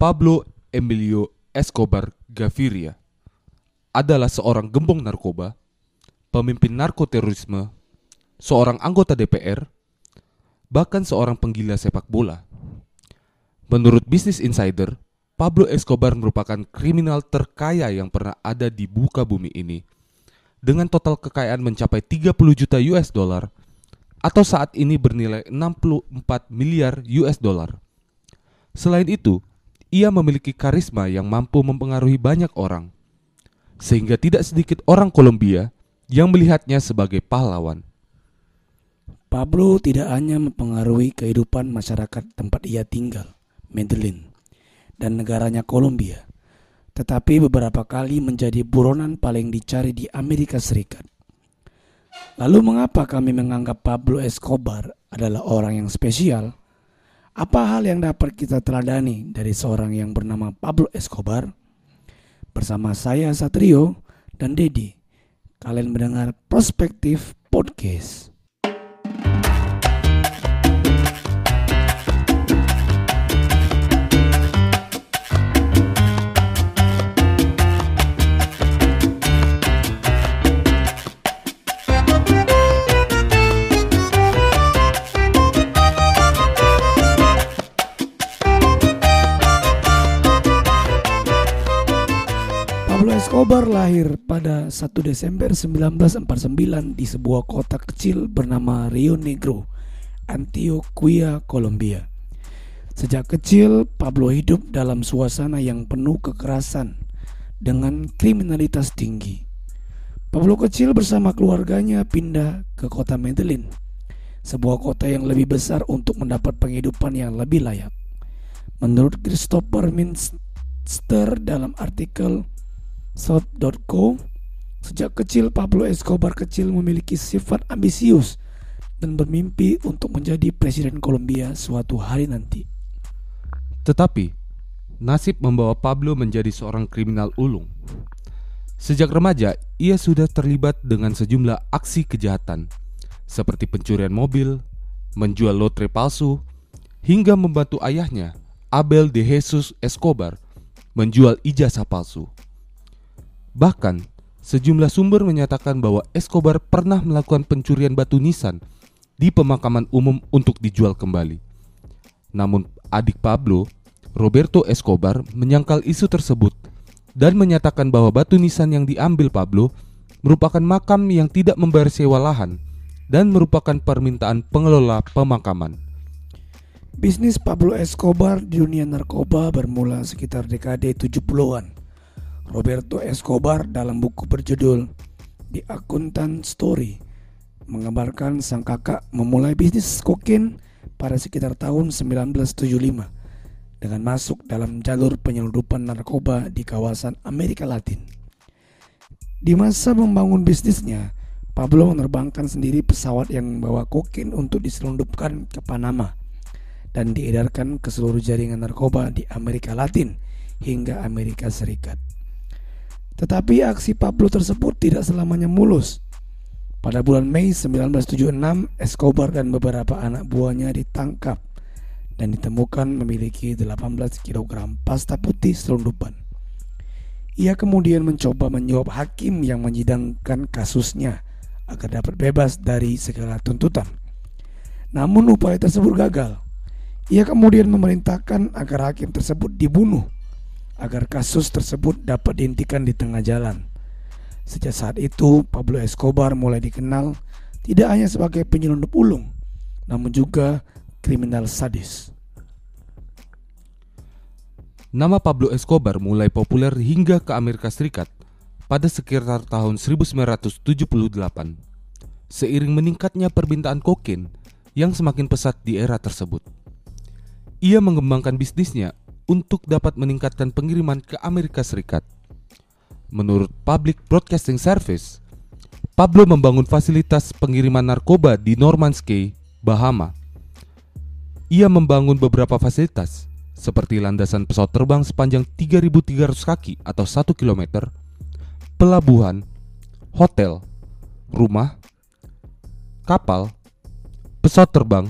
Pablo Emilio Escobar Gaviria adalah seorang gembong narkoba, pemimpin narkoterorisme, seorang anggota DPR, bahkan seorang penggila sepak bola. Menurut Business Insider, Pablo Escobar merupakan kriminal terkaya yang pernah ada di buka bumi ini dengan total kekayaan mencapai 30 juta US dollar atau saat ini bernilai 64 miliar US dollar. Selain itu, ia memiliki karisma yang mampu mempengaruhi banyak orang, sehingga tidak sedikit orang Kolombia yang melihatnya sebagai pahlawan. Pablo tidak hanya mempengaruhi kehidupan masyarakat tempat ia tinggal, Medellin, dan negaranya Kolombia, tetapi beberapa kali menjadi buronan paling dicari di Amerika Serikat. Lalu mengapa kami menganggap Pablo Escobar adalah orang yang spesial? Apa hal yang dapat kita teladani dari seorang yang bernama Pablo Escobar? Bersama saya Satrio dan Dedi, kalian mendengar Perspektif Podcast. Escobar lahir pada 1 Desember 1949 di sebuah kota kecil bernama Rio Negro, Antioquia, Kolombia. Sejak kecil, Pablo hidup dalam suasana yang penuh kekerasan dengan kriminalitas tinggi. Pablo kecil bersama keluarganya pindah ke kota Medellin, sebuah kota yang lebih besar untuk mendapat penghidupan yang lebih layak. Menurut Christopher Minster dalam artikel South.co Sejak kecil Pablo Escobar kecil memiliki sifat ambisius dan bermimpi untuk menjadi presiden Kolombia suatu hari nanti. Tetapi, nasib membawa Pablo menjadi seorang kriminal ulung. Sejak remaja, ia sudah terlibat dengan sejumlah aksi kejahatan, seperti pencurian mobil, menjual lotre palsu, hingga membantu ayahnya, Abel de Jesus Escobar, menjual ijazah palsu. Bahkan, sejumlah sumber menyatakan bahwa Escobar pernah melakukan pencurian batu nisan di pemakaman umum untuk dijual kembali. Namun, adik Pablo, Roberto Escobar, menyangkal isu tersebut dan menyatakan bahwa batu nisan yang diambil Pablo merupakan makam yang tidak membayar sewa lahan dan merupakan permintaan pengelola pemakaman. Bisnis Pablo Escobar di dunia narkoba bermula sekitar dekade 70-an. Roberto Escobar dalam buku berjudul The Accountant Story menggambarkan sang kakak memulai bisnis kokain pada sekitar tahun 1975 dengan masuk dalam jalur penyelundupan narkoba di kawasan Amerika Latin. Di masa membangun bisnisnya, Pablo menerbangkan sendiri pesawat yang membawa kokain untuk diselundupkan ke Panama dan diedarkan ke seluruh jaringan narkoba di Amerika Latin hingga Amerika Serikat. Tetapi aksi Pablo tersebut tidak selamanya mulus. Pada bulan Mei 1976, Escobar dan beberapa anak buahnya ditangkap dan ditemukan memiliki 18 kg pasta putih selundupan. Ia kemudian mencoba menjawab hakim yang menyidangkan kasusnya agar dapat bebas dari segala tuntutan. Namun upaya tersebut gagal. Ia kemudian memerintahkan agar hakim tersebut dibunuh agar kasus tersebut dapat dihentikan di tengah jalan. Sejak saat itu, Pablo Escobar mulai dikenal tidak hanya sebagai penyelundup ulung, namun juga kriminal sadis. Nama Pablo Escobar mulai populer hingga ke Amerika Serikat pada sekitar tahun 1978. Seiring meningkatnya permintaan kokain yang semakin pesat di era tersebut. Ia mengembangkan bisnisnya untuk dapat meningkatkan pengiriman ke Amerika Serikat. Menurut Public Broadcasting Service, Pablo membangun fasilitas pengiriman narkoba di Norman's Cay, Bahama. Ia membangun beberapa fasilitas seperti landasan pesawat terbang sepanjang 3.300 kaki atau 1 km, pelabuhan, hotel, rumah, kapal, pesawat terbang,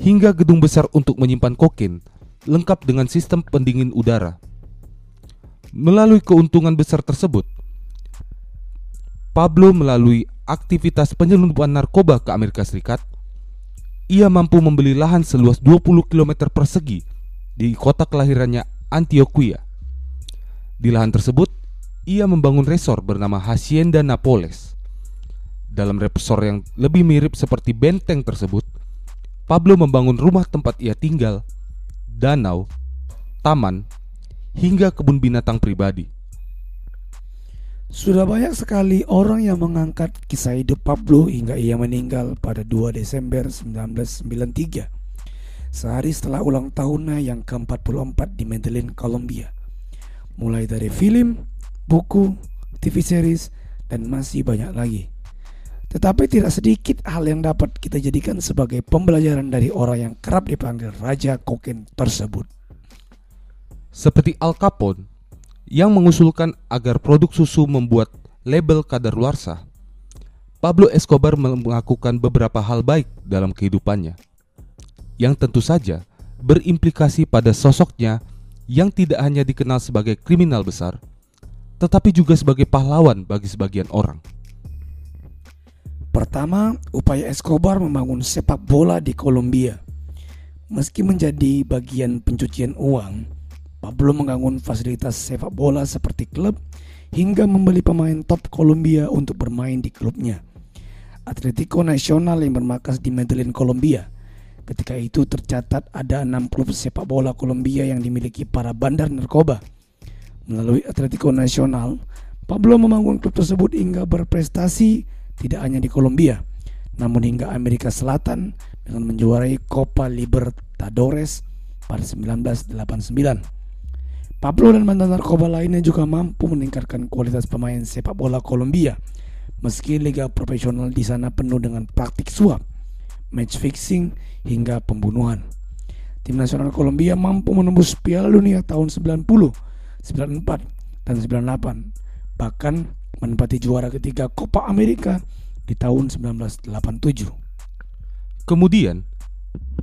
hingga gedung besar untuk menyimpan kokain lengkap dengan sistem pendingin udara. Melalui keuntungan besar tersebut, Pablo melalui aktivitas penyelundupan narkoba ke Amerika Serikat, ia mampu membeli lahan seluas 20 km persegi di kota kelahirannya Antioquia. Di lahan tersebut, ia membangun resor bernama Hacienda Napoles. Dalam resor yang lebih mirip seperti benteng tersebut, Pablo membangun rumah tempat ia tinggal, danau, taman, hingga kebun binatang pribadi. Sudah banyak sekali orang yang mengangkat kisah hidup Pablo hingga ia meninggal pada 2 Desember 1993 Sehari setelah ulang tahunnya yang ke-44 di Medellin, Colombia Mulai dari film, buku, TV series, dan masih banyak lagi Tetapi tidak sedikit hal yang dapat kita jadikan sebagai pembelajaran dari orang yang kerap dipanggil Raja Kokain tersebut Seperti Al Capone yang mengusulkan agar produk susu membuat label kadaluarsa. Pablo Escobar melakukan beberapa hal baik dalam kehidupannya, yang tentu saja berimplikasi pada sosoknya yang tidak hanya dikenal sebagai kriminal besar, tetapi juga sebagai pahlawan bagi sebagian orang. Pertama, upaya Escobar membangun sepak bola di Kolombia. Meski menjadi bagian pencucian uang, Pablo membangun fasilitas sepak bola seperti klub hingga membeli pemain top Kolombia untuk bermain di klubnya. Atletico Nacional yang bermarkas di Medellin, Kolombia. Ketika itu tercatat ada enam klub sepak bola Kolombia yang dimiliki para bandar narkoba. Melalui Atletico Nacional, Pablo membangun klub tersebut hingga berprestasi tidak hanya di Kolombia, namun hingga Amerika Selatan dengan menjuarai Copa Libertadores pada 1989. Pablo dan mantan narkoba lainnya juga mampu meningkatkan kualitas pemain sepak bola Kolombia. Meski liga profesional di sana penuh dengan praktik suap, match fixing hingga pembunuhan. Tim nasional Kolombia mampu menembus Piala Dunia tahun 90, 94, dan 98. Bahkan menempati juara ketiga Copa America di tahun 1987. Kemudian,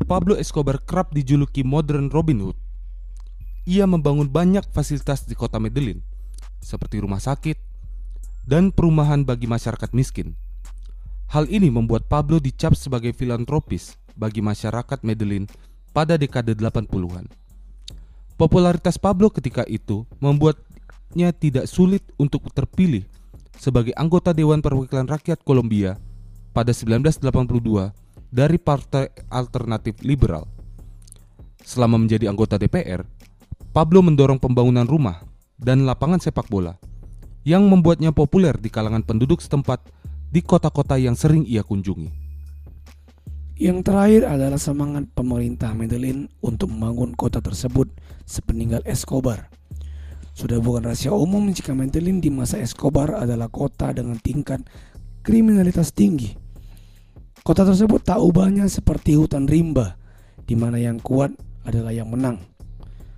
Pablo Escobar kerap dijuluki modern Robin Hood ia membangun banyak fasilitas di kota Medellin, seperti rumah sakit dan perumahan bagi masyarakat miskin. Hal ini membuat Pablo dicap sebagai filantropis bagi masyarakat Medellin pada dekade 80-an. Popularitas Pablo ketika itu membuatnya tidak sulit untuk terpilih sebagai anggota Dewan Perwakilan Rakyat Kolombia pada 1982 dari Partai Alternatif Liberal. Selama menjadi anggota DPR, Pablo mendorong pembangunan rumah dan lapangan sepak bola yang membuatnya populer di kalangan penduduk setempat di kota-kota yang sering ia kunjungi. Yang terakhir adalah semangat pemerintah Medellin untuk membangun kota tersebut sepeninggal Escobar. Sudah bukan rahasia umum jika Medellin di masa Escobar adalah kota dengan tingkat kriminalitas tinggi. Kota tersebut tak ubahnya seperti hutan rimba, di mana yang kuat adalah yang menang.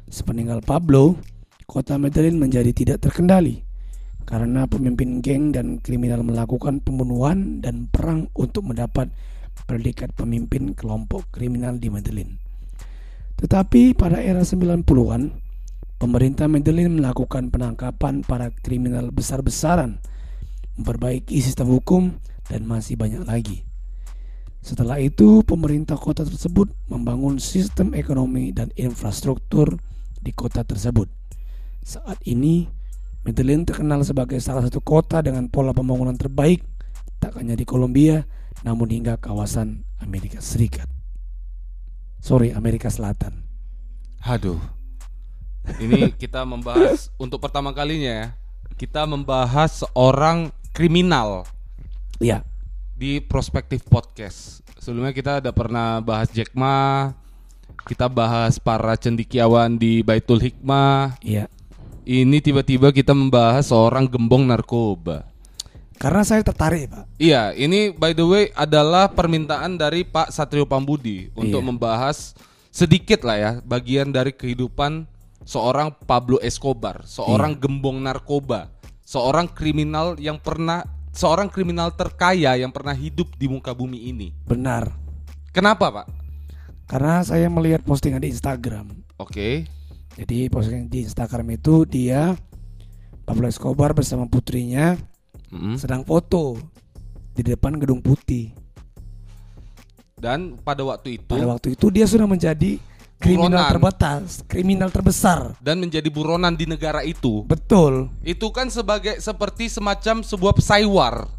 Sepeninggal Pablo, kota Medellin menjadi tidak terkendali karena pemimpin geng dan kriminal melakukan pembunuhan dan perang untuk mendapat predikat pemimpin kelompok kriminal di Medellin. Tetapi pada era 90-an, pemerintah Medellin melakukan penangkapan para kriminal besar-besaran, memperbaiki sistem hukum, dan masih banyak lagi. Setelah itu, pemerintah kota tersebut membangun sistem ekonomi dan infrastruktur di kota tersebut. Saat ini, Medellin terkenal sebagai salah satu kota dengan pola pembangunan terbaik tak hanya di Kolombia, namun hingga kawasan Amerika Serikat. Sorry, Amerika Selatan. Haduh. Ini kita membahas untuk pertama kalinya ya. Kita membahas seorang kriminal. Iya. Di Prospektif Podcast. Sebelumnya kita ada pernah bahas Jack Ma, kita bahas para cendikiawan di Baitul Hikmah. Iya. Ini tiba-tiba kita membahas seorang gembong narkoba. Karena saya tertarik, Pak. Iya, ini by the way adalah permintaan dari Pak Satrio Pambudi untuk iya. membahas sedikit lah ya bagian dari kehidupan seorang Pablo Escobar, seorang iya. gembong narkoba, seorang kriminal yang pernah seorang kriminal terkaya yang pernah hidup di muka bumi ini. Benar. Kenapa, Pak? Karena saya melihat postingan di Instagram. Oke. Jadi postingan di Instagram itu dia Pablo Escobar bersama putrinya Mm-mm. sedang foto di depan gedung putih. Dan pada waktu itu Pada waktu itu dia sudah menjadi kriminal Buronan. terbatas, kriminal terbesar. dan menjadi buronan di negara itu. Betul. Itu kan sebagai seperti semacam sebuah pesaiwar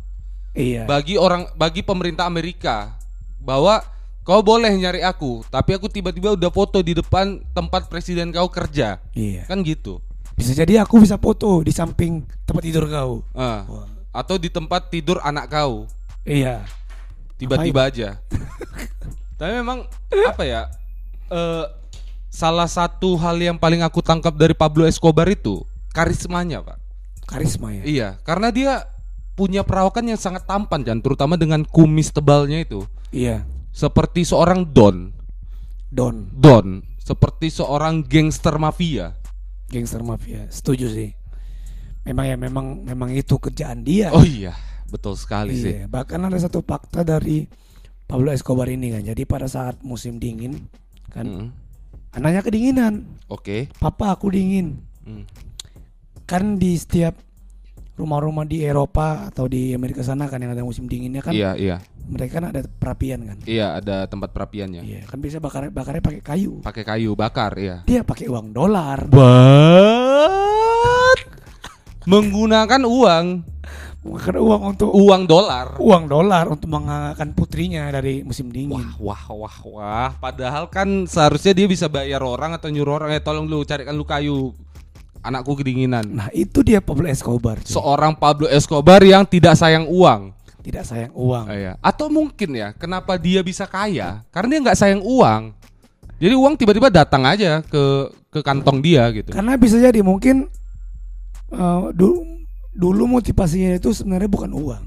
Iya. bagi orang bagi pemerintah Amerika bahwa kau boleh nyari aku, tapi aku tiba-tiba udah foto di depan tempat presiden kau kerja. Iya. Kan gitu. Bisa jadi aku bisa foto di samping tempat tidur kau. Wah. atau di tempat tidur anak kau. Iya. Tiba-tiba aja. tapi memang apa ya? Eh, salah satu hal yang paling aku tangkap dari Pablo Escobar itu karismanya, Pak. Karisma ya. Iya, karena dia punya perawakan yang sangat tampan dan terutama dengan kumis tebalnya itu. Iya. Seperti seorang don. Don, Don, seperti seorang gangster mafia. gangster mafia. Setuju sih. Memang ya memang memang itu kerjaan dia. Oh iya, betul sekali sih. Iya, bahkan ada satu fakta dari Pablo Escobar ini kan. Jadi pada saat musim dingin kan Mm, anaknya kedinginan. Oke. Papa aku dingin. Mm. Kan di setiap rumah-rumah di Eropa atau di Amerika sana kan yang ada musim dinginnya kan Iya, iya. mereka kan ada perapian kan. Iya, ada tempat perapiannya. Iya, kan bisa bakar bakarnya pakai kayu. Pakai kayu bakar, ya. Dia pakai uang dolar. What? Menggunakan uang, Bakar uang untuk uang dolar. uang dolar untuk menghangatkan putrinya dari musim dingin. Wah, wah, wah, wah. Padahal kan seharusnya dia bisa bayar orang atau nyuruh orang, eh tolong lu carikan lu kayu. Anakku kedinginan. Nah, itu dia Pablo Escobar. cuy. Seorang Pablo Escobar yang tidak sayang uang. Tidak sayang uang. Iya. Atau mungkin ya, kenapa dia bisa kaya? Karena dia nggak sayang uang. Jadi uang tiba-tiba datang aja ke ke kantong dia gitu. Karena bisa jadi mungkin eh, dulu dulu motivasinya itu sebenarnya bukan uang,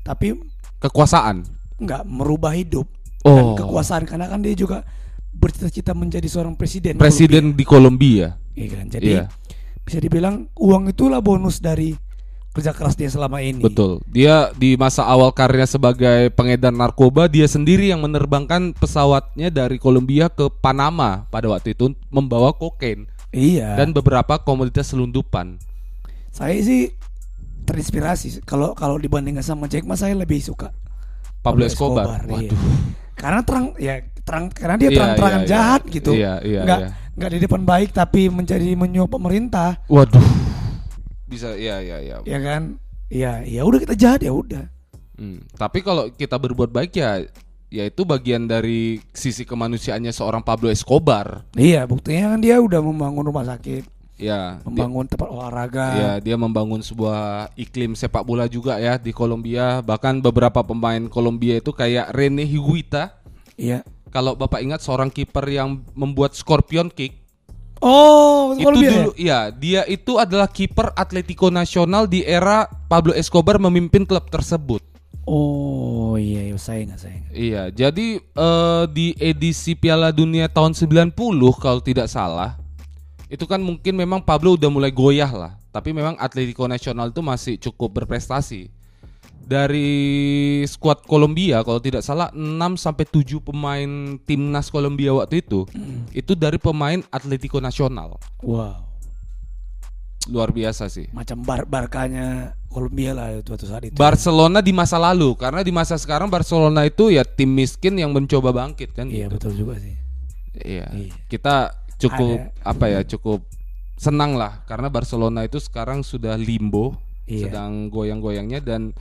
tapi Kekuasaan. nggak merubah hidup Oh. dan kekuasaan karena kan dia juga bercita-cita menjadi seorang presiden. Presiden di Kolombia. Iya kan? Jadi Iya. bisa dibilang uang itulah bonus dari kerja keras dia selama ini. Betul. Dia di masa awal karirnya sebagai pengedar narkoba, dia sendiri yang menerbangkan pesawatnya dari Kolombia ke Panama pada waktu itu membawa kokain Iya. dan beberapa komoditas selundupan. Saya sih terinspirasi kalau kalau dibandingkan sama Jack Ma saya lebih suka Pablo Escobar. iya. Waduh. Karena terang ya terang karena dia Iya, terang-terangan iya, iya. jahat gitu. Iya, iya, nggak iya. nggak di depan baik tapi menjadi menyuap pemerintah, Waduh. Bisa ya ya ya. ya kan? Ya ya udah kita jahat ya udah. Hmm, Tapi kalau kita berbuat baik ya ya itu bagian dari sisi kemanusiaannya seorang Pablo Escobar. Iya, buktinya kan dia udah membangun rumah sakit, Ya. dia- membangun tempat olahraga. Ya, dia membangun sebuah iklim sepak bola juga ya di Kolombia. Bahkan beberapa pemain Kolombia itu kayak Rene Higuita. Iya. Kalau Bapak ingat seorang kiper yang membuat scorpion kick, Oh, itu Kolombia ya? dulu ya, dia itu adalah kiper Atletico Nacional di era Pablo Escobar memimpin klub tersebut. Oh iya, iya saya nggak saya ingat. Iya, jadi eh, di edisi Piala Dunia tahun 90 kalau tidak salah, itu kan mungkin memang Pablo udah mulai goyah lah, tapi memang Atletico Nacional itu masih cukup berprestasi. Dari skuad Kolombia kalau tidak salah 6 sampai 7 pemain timnas Kolombia waktu itu itu dari pemain Atletico Nacional. Wow, Luar biasa sih. macam bar barkanya Kolombia lah itu waktu saat itu. Barcelona di masa lalu karena di masa sekarang Barcelona itu ya tim miskin yang mencoba bangkit kan Iya gitu. betul juga sih. Iya. Iya. Kita cukup Ada- apa ya cukup senang lah karena Barcelona itu sekarang sudah limbo, Iya. sedang goyang-goyangnya dan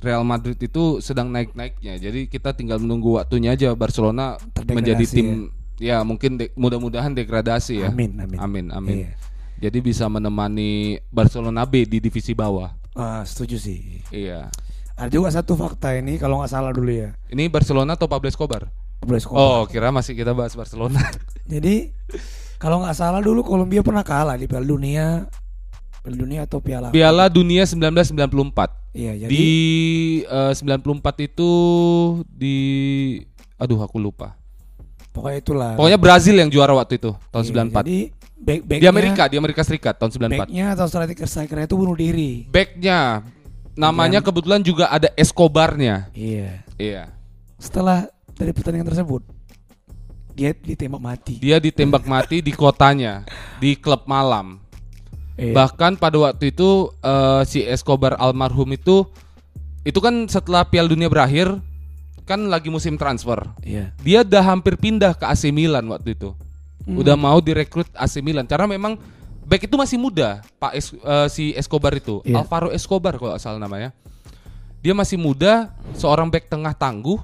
Real Madrid itu sedang naik-naiknya. Jadi kita tinggal menunggu waktunya aja Barcelona Terdegradasi menjadi tim ya, mungkin de- mudah-mudahan degradasi ya. Amin, amin. Amin, amin. Iya. Jadi bisa menemani Barcelona B di divisi bawah. Ah, setuju sih. Iya. Ada juga satu fakta ini kalau nggak salah dulu ya. Ini Barcelona atau Pablo Escobar? Pablo Escobar. Oh, kira masih kita bahas Barcelona. Jadi kalau nggak salah dulu Kolombia pernah kalah di Piala Dunia, Piala Dunia atau Piala Piala Dunia 1994. Iya, jadi di eh, 94 itu di aduh aku lupa. pokoknya itulah. Pokoknya Brazil yang juara waktu itu tahun Iya, 94. Jadi back Di Amerika, di Amerika Serikat tahun 94. backnya atau striker strikernya itu bunuh diri. Backnya namanya kebetulan juga ada Escobarnya. Iya. Iya. Setelah dari pertandingan tersebut dia ditembak mati. Dia ditembak mati di kotanya, di klub malam. Iya. Bahkan pada waktu itu eh, si Escobar almarhum itu itu kan setelah Piala Dunia berakhir kan lagi musim transfer. Iya. Dia udah hampir pindah ke AC Milan waktu itu. Hmm. Udah mau direkrut AC Milan karena memang back itu masih muda, Pak Es- eh, si Escobar itu. Iya. Alvaro Escobar kalau salah namanya. Dia masih muda, seorang back tengah tangguh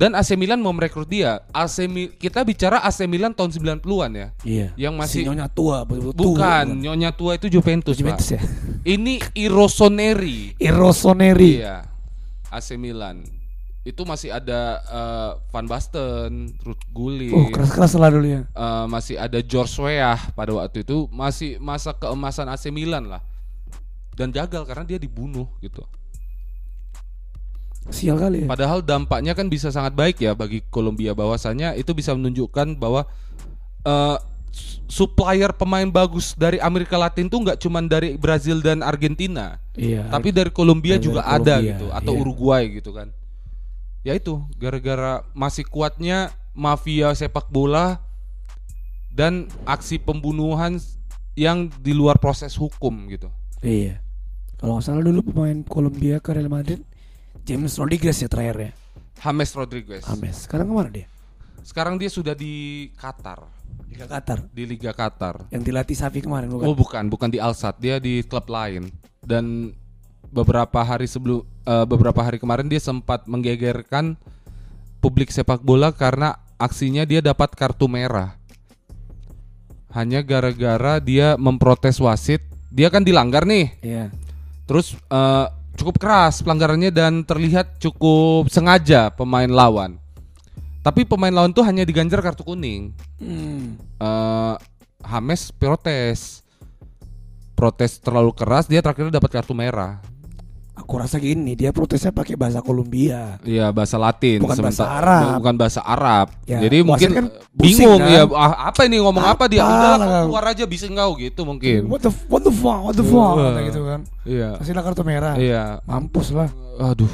dan AC Milan mau merekrut dia. AC Mi- kita bicara AC Milan tahun 90-an ya. Iya. Yang masih si nyonya tua, tua. Bukan, nyonya tua itu Juventus, Juventus Pak. ya. Ini Irosoneri. Irosoneri. Iya. AC Milan. Itu masih ada eh, Van Basten, Ruud Gullit. Oh, keras-keras lah dulu ya. eh, masih ada George Weah pada waktu itu masih masa keemasan AC Milan lah. Dan gagal karena dia dibunuh gitu. Sial kali ya. Padahal dampaknya kan bisa sangat baik ya bagi Kolombia bahwasanya itu bisa menunjukkan bahwa eh, s- supplier pemain bagus dari Amerika Latin tuh nggak cuman dari Brazil dan Argentina, Iya. tapi dari Kolombia dari juga ada gitu atau iya. Uruguay gitu kan. Ya itu gara-gara masih kuatnya mafia sepak bola dan aksi pembunuhan yang di luar proses hukum gitu. Iya. Kalau nggak salah dulu pemain Kolombia ke Real Madrid James Rodriguez ya terakhir ya. James Rodriguez. Ames. Sekarang ke mana dia? Sekarang dia sudah di Qatar, Liga Qatar. di Liga Qatar. Yang dilatih Safi kemarin bukan? Oh bukan, bukan di Alsat, dia di klub lain. Dan beberapa hari sebelum eh, beberapa hari kemarin dia sempat menggegerkan publik sepak bola karena aksinya dia dapat kartu merah. Hanya gara-gara dia memprotes wasit, dia kan dilanggar nih. Iya. Terus eh, cukup keras pelanggarannya dan terlihat cukup sengaja pemain lawan. Tapi pemain lawan tuh hanya diganjar kartu kuning Hmm. eh Hames protes protes terlalu keras dia terakhir dapat kartu merah Aku rasa gini, dia protesnya pakai bahasa Kolombia. Iya bahasa Latin Bukan bahasa Arab. bukan bahasa Arab Ya, jadi mungkin kan bingung kan? ya apa ini ngomong apa, dia Apa udah lah. keluar aja bisa engkau gitu mungkin What the what the fuck, what the fuck, Uh. kata gitu kan. iya Kasihlah kartu merah. iya Mampus lah. aduh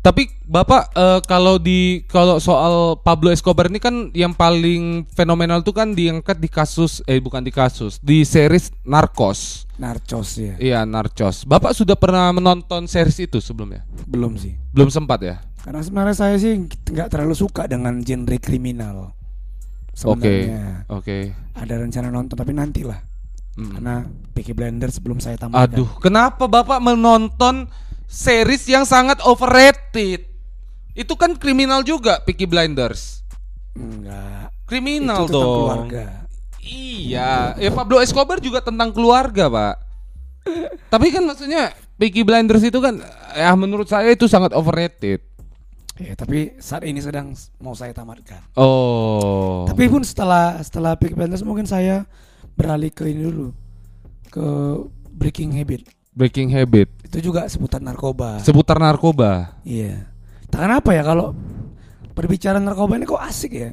tapi bapak eh, kalau di kalau soal Pablo Escobar ini kan yang paling fenomenal tuh kan diangkat di kasus eh bukan di kasus di series Narcos Narcos ya. Iya, Narcos. Bapak sudah pernah menonton series itu sebelumnya? Belum sih. Belum sempat ya? Karena sebenarnya saya sih nggak terlalu suka dengan genre kriminal. Oke. Sebenarnya Oke. ada rencana nonton tapi nantilah. Hmm. Karena Peaky Blinders belum saya tamatkan. Aduh, kenapa Bapak menonton series yang sangat overrated? Itu kan kriminal juga, Peaky Blinders. Enggak. Kriminal Itu dong. keluarga. Iya, ya Pablo Escobar juga tentang keluarga, Pak. Tapi kan maksudnya Peaky Blinders itu kan ya menurut saya itu sangat overrated. Ya, tapi saat ini sedang mau saya tamatkan. Oh. Tapi pun setelah setelah Peaky Blinders mungkin saya beralih ke ini dulu ke Breaking Habit. Breaking Habit Itu juga seputar narkoba. seputar narkoba. Iya. Tak kenapa ya kalau perbicaraan narkoba ini kok asik ya?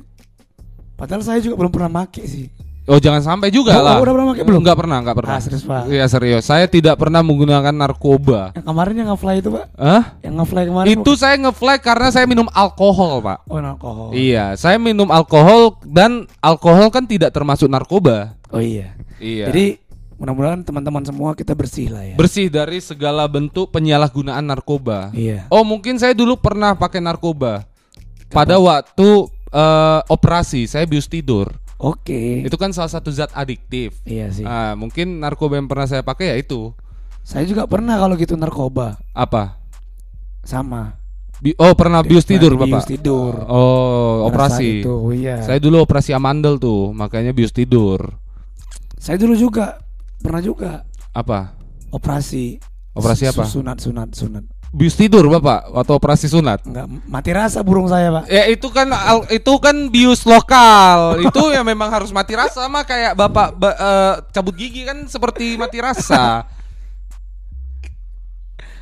Padahal saya juga belum pernah make sih. Oh jangan sampai juga Oh, lah. udah pernah pakai belum? Enggak pernah, enggak pernah. Ah, serius, Pak? Iya serius. Saya tidak pernah menggunakan narkoba. Yang kemarin yang nge-fly itu, Pak? Hah? Yang nge-fly kemarin Itu saya nge-fly karena saya minum alkohol, Pak. bukan- oh, alkohol. Iya, saya minum alkohol dan alkohol kan tidak termasuk narkoba. Oh iya. Iya. Jadi mudah-mudahan teman-teman semua kita bersih lah ya. bersih dari segala bentuk penyalahgunaan narkoba. iya. Oh, mungkin saya dulu pernah pakai narkoba. Pada waktu eh, operasi, saya bius tidur. Oke. Itu kan salah satu zat adiktif. Iya sih. Ah, mungkin narkoba yang pernah saya pakai ya itu. Saya juga pernah kalau gitu narkoba Apa? sama. Bi- oh pernah bius tidur bapak? bius tidur. Oh operasi. Itu, iya. Saya dulu operasi amandel tuh, makanya bius tidur. Saya dulu juga pernah juga Apa? operasi. Operasi apa? Su- Sunat, sunat, sunat. Bius tidur bapak, waktu operasi sunat. Enggak mati rasa burung saya, Pak. Ya itu kan al- itu kan bius lokal. itu ya memang harus mati rasa sama kayak bapak ba- eh, cabut gigi kan seperti mati rasa.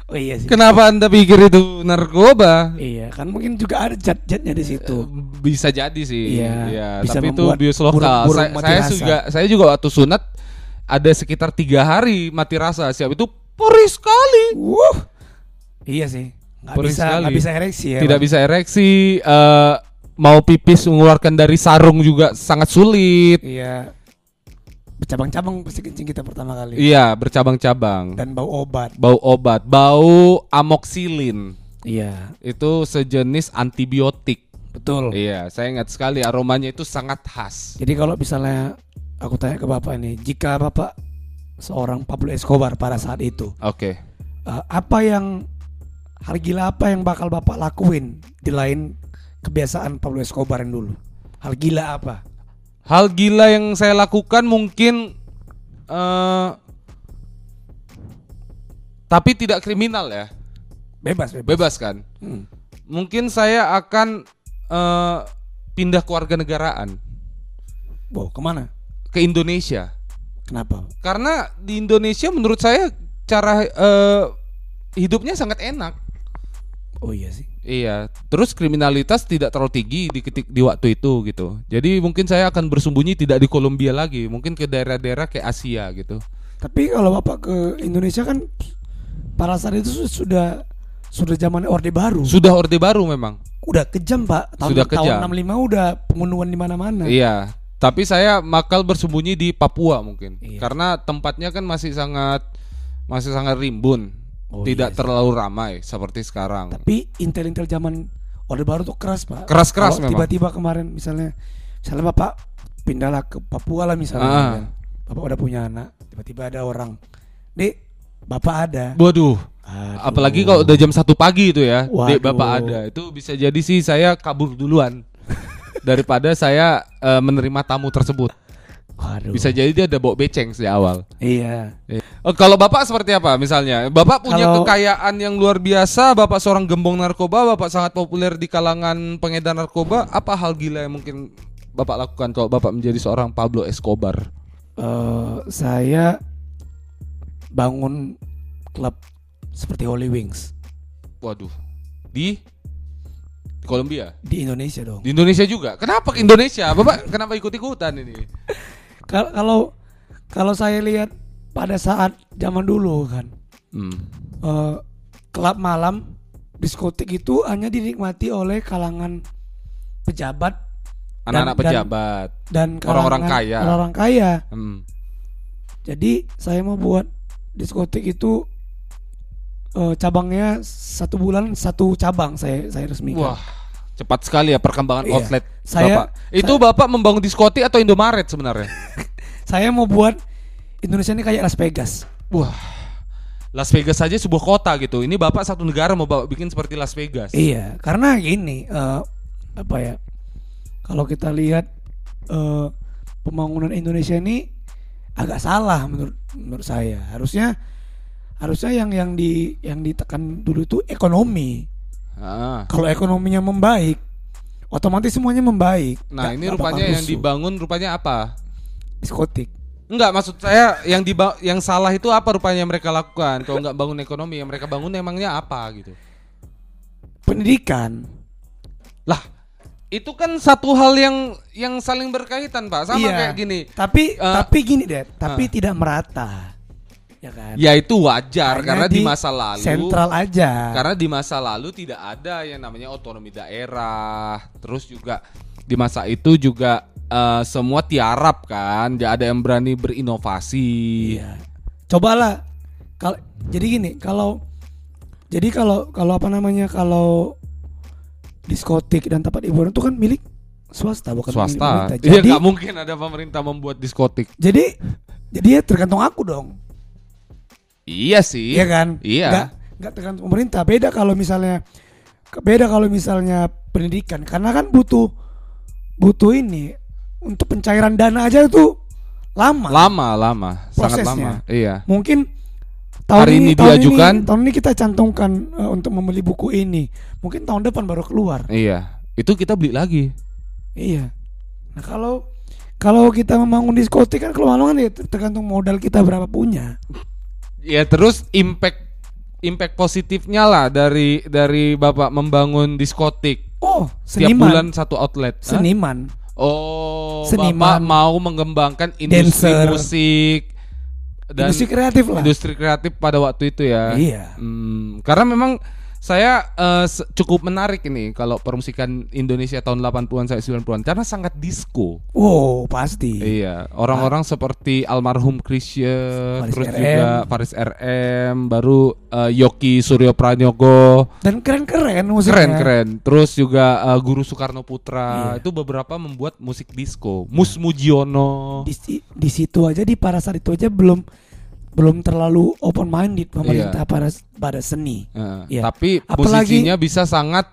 Oh iya sih. Kenapa anda pikir itu narkoba? Iya, kan mungkin juga ada zat-zatnya di situ. Bisa jadi sih. Iya, Iya, bisa tapi itu bius lokal. burung-burung saya, mati saya rasa. juga saya juga waktu sunat ada sekitar tiga hari mati rasa. Siap itu perih sekali. Wuh. Iya sih. Perih bisa sekali. nggak bisa ereksi ya. Tidak bisa ereksi. eh mau pipis mengeluarkan dari sarung juga sangat sulit. Iya. Bercabang-cabang pasti kencing kita pertama kali. Iya, bercabang-cabang. Dan bau obat. Bau obat, bau amoksilin. Iya. Itu sejenis antibiotik. Betul. Iya, saya ingat sekali aromanya itu sangat khas. Jadi kalau misalnya aku tanya ke bapak ini, jika bapak seorang Pablo Escobar pada saat itu, Oke. eh, apa yang hal gila apa yang bakal bapak lakuin di lain kebiasaan Pablo Escobar yang dulu? Hal gila apa? Hal gila yang saya lakukan mungkin eh tapi tidak kriminal ya. Bebas, bebas. Bebas kan? Hmm. Mungkin saya akan eh pindah keluarga negaraan Wow, ke mana? ke Indonesia. Kenapa? Karena di Indonesia menurut saya cara eh, hidupnya sangat enak. Oh iya sih. Iya, terus kriminalitas tidak terlalu tinggi di ketik di waktu itu gitu. Jadi mungkin saya akan bersembunyi tidak di Kolombia lagi, mungkin ke daerah-daerah kayak Asia gitu. Tapi kalau bapak ke Indonesia kan pada saat itu su- sudah sudah zaman orde baru. Sudah orde baru memang. udah kejam pak. Tahun, Sudah kejam. Tahun 65 udah pembunuhan di mana-mana. Iya, tapi saya makal bersembunyi di Papua mungkin. Iya. Karena tempatnya kan masih sangat masih sangat rimbun. Oh, tidak iya sih. terlalu ramai seperti sekarang. Tapi intel-intel zaman orde baru tuh keras pak. Keras-keras memang. Tiba-tiba kemarin misalnya, misalnya bapak pindahlah ke Papua lah misalnya. Ah. kan. Bapak udah punya anak, tiba-tiba ada orang, dek, bapak ada. Waduh, Aduh. apalagi kalau udah jam satu pagi itu ya, dek Waduh. bapak ada. Itu bisa jadi sih saya kabur duluan daripada saya eh, menerima tamu tersebut. Waduh. Bisa jadi dia ada bawa beceng sejak awal. Iya. Oh, kalau bapak seperti apa misalnya? Bapak punya Kalau- kekayaan yang luar biasa, bapak seorang gembong narkoba, bapak sangat populer di kalangan pengedar narkoba. Apa hal gila yang mungkin bapak lakukan kalau bapak menjadi seorang Pablo Escobar? Eh, saya bangun klub seperti Holy Wings Waduh, di di Kolombia, di Indonesia dong. di Indonesia juga. Kenapa ke Indonesia? Bapak kenapa ikut ikutan ini? Kal- Kalau kalau saya lihat pada saat zaman dulu kan, Hmm. eh, klub malam diskotik itu hanya dinikmati oleh kalangan pejabat Anak-anak pejabat. dan Orang-orang kaya. orang-orang kaya. Hmm. Jadi saya mau buat diskotik itu eh, cabangnya satu bulan satu cabang saya saya resmikan. Wah, cepat sekali ya perkembangan Iya. outlet Saya- bapak. Itu bapak membangun diskotik atau Indomaret sebenarnya? Saya mau buat Indonesia ini kayak Las Vegas. Wah, Las Vegas saja sebuah kota gitu. Ini bapak satu negara mau bapak bikin seperti Las Vegas. Iya, karena gini, eh, apa ya? Kalau kita lihat eh, pembangunan Indonesia ini agak salah menurut menurut saya. Harusnya harusnya yang yang di yang ditekan dulu itu ekonomi. Ah. Kalau ekonominya membaik, otomatis semuanya membaik. Nah, ini rupanya yang rusuh. dibangun rupanya apa? diskotik. Enggak, maksud saya yang diba yang salah itu apa rupanya yang mereka lakukan? Kalau nggak bangun ekonomi, yang mereka bangun emangnya apa gitu? Pendidikan. Lah, itu kan satu hal yang yang saling berkaitan, Pak. Sama Iya. kayak gini. Tapi Eh, tapi gini deh, tapi ah. tidak merata. Ya kan? Ya itu wajar Hanya karena di masa lalu sentral aja. Karena di masa lalu tidak ada yang namanya otonomi daerah. Terus juga di masa itu juga eh, semua tiarap kan, tidak ada yang berani berinovasi. Iya. Cobalah kalau jadi gini, kalau jadi kalau kalau apa namanya kalau diskotik dan tempat hiburan itu kan milik swasta bukan milik Swasta. pemerintah. Iya Jadi nggak mungkin ada pemerintah membuat diskotik. jadi jadi ya tergantung aku dong. Iya sih. Iya kan? Iya. Nggak, nggak tergantung pemerintah. Beda kalau misalnya beda kalau misalnya pendidikan karena kan butuh butuh ini untuk pencairan dana aja itu lama. Lama, lama, sangat Prosesnya. lama. Iya. Mungkin tahun Hari ini tahun diajukan. tahun ini kita cantumkan eh, untuk membeli buku ini. Mungkin tahun depan baru keluar. Iya. Itu kita beli lagi. Iya. Nah kalau kalau kita membangun diskotik kan malu kan ya tergantung modal kita berapa punya. Ya terus impact impact positifnya lah dari dari bapak membangun diskotik Oh, tiap seniman. bulan satu outlet. Hah? Seniman. Oh, Seniman. bapak mau mengembangkan industri Dancer. musik dan Industri kreatif lah. industri kreatif pada waktu itu ya. Iya. Hmm, karena memang saya se- cukup menarik ini kalau permusikan Indonesia tahun 80-an sampai 90-an karena sangat disco. Wow, pasti. Iya, orang-orang seperti almarhum Faris terus RM. juga Faris RM, baru eh, Yoki Suryo Pranyogo, Dan keren-keren musiknya. keren-keren. Terus juga eh, Guru Soekarno Putra, Iya. itu beberapa membuat musik disco. Mus Mujiono. Di, di situ aja di pada saat itu aja belum belum terlalu open minded pemerintah pada pada seni. Eh, Iya. Tapi Apalagi- musisinya bisa sangat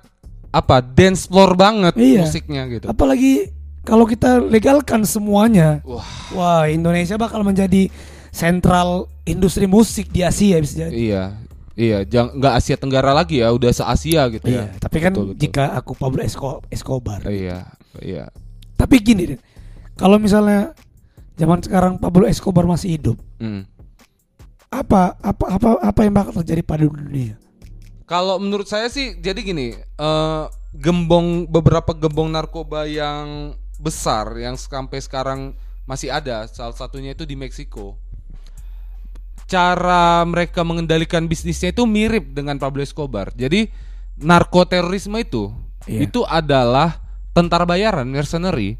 apa dance floor banget Iya. musiknya gitu. Apalagi kalau kita legalkan semuanya. Wah. Wah, Indonesia bakal menjadi sentral industri musik di Asia bisa jadi. Iya, iya, jangan nggak Asia Tenggara lagi ya, udah se Asia gitu Iya, ya. tapi kan Betul, betul. jika aku Pablo Esco- Escobar. Iya, iya. Tapi gini deh. Kalau misalnya zaman sekarang Pablo Escobar masih hidup, Hmm. Apa apa apa apa yang bakal terjadi pada dunia? Kalau menurut saya sih, jadi gini, eh, gembong beberapa gembong narkoba yang besar yang sampai sekarang masih ada, salah satunya itu di Meksiko. Cara mereka mengendalikan bisnisnya itu mirip dengan Pablo Escobar. Jadi narkoterorisme itu Iya. itu adalah tentara bayaran mercenary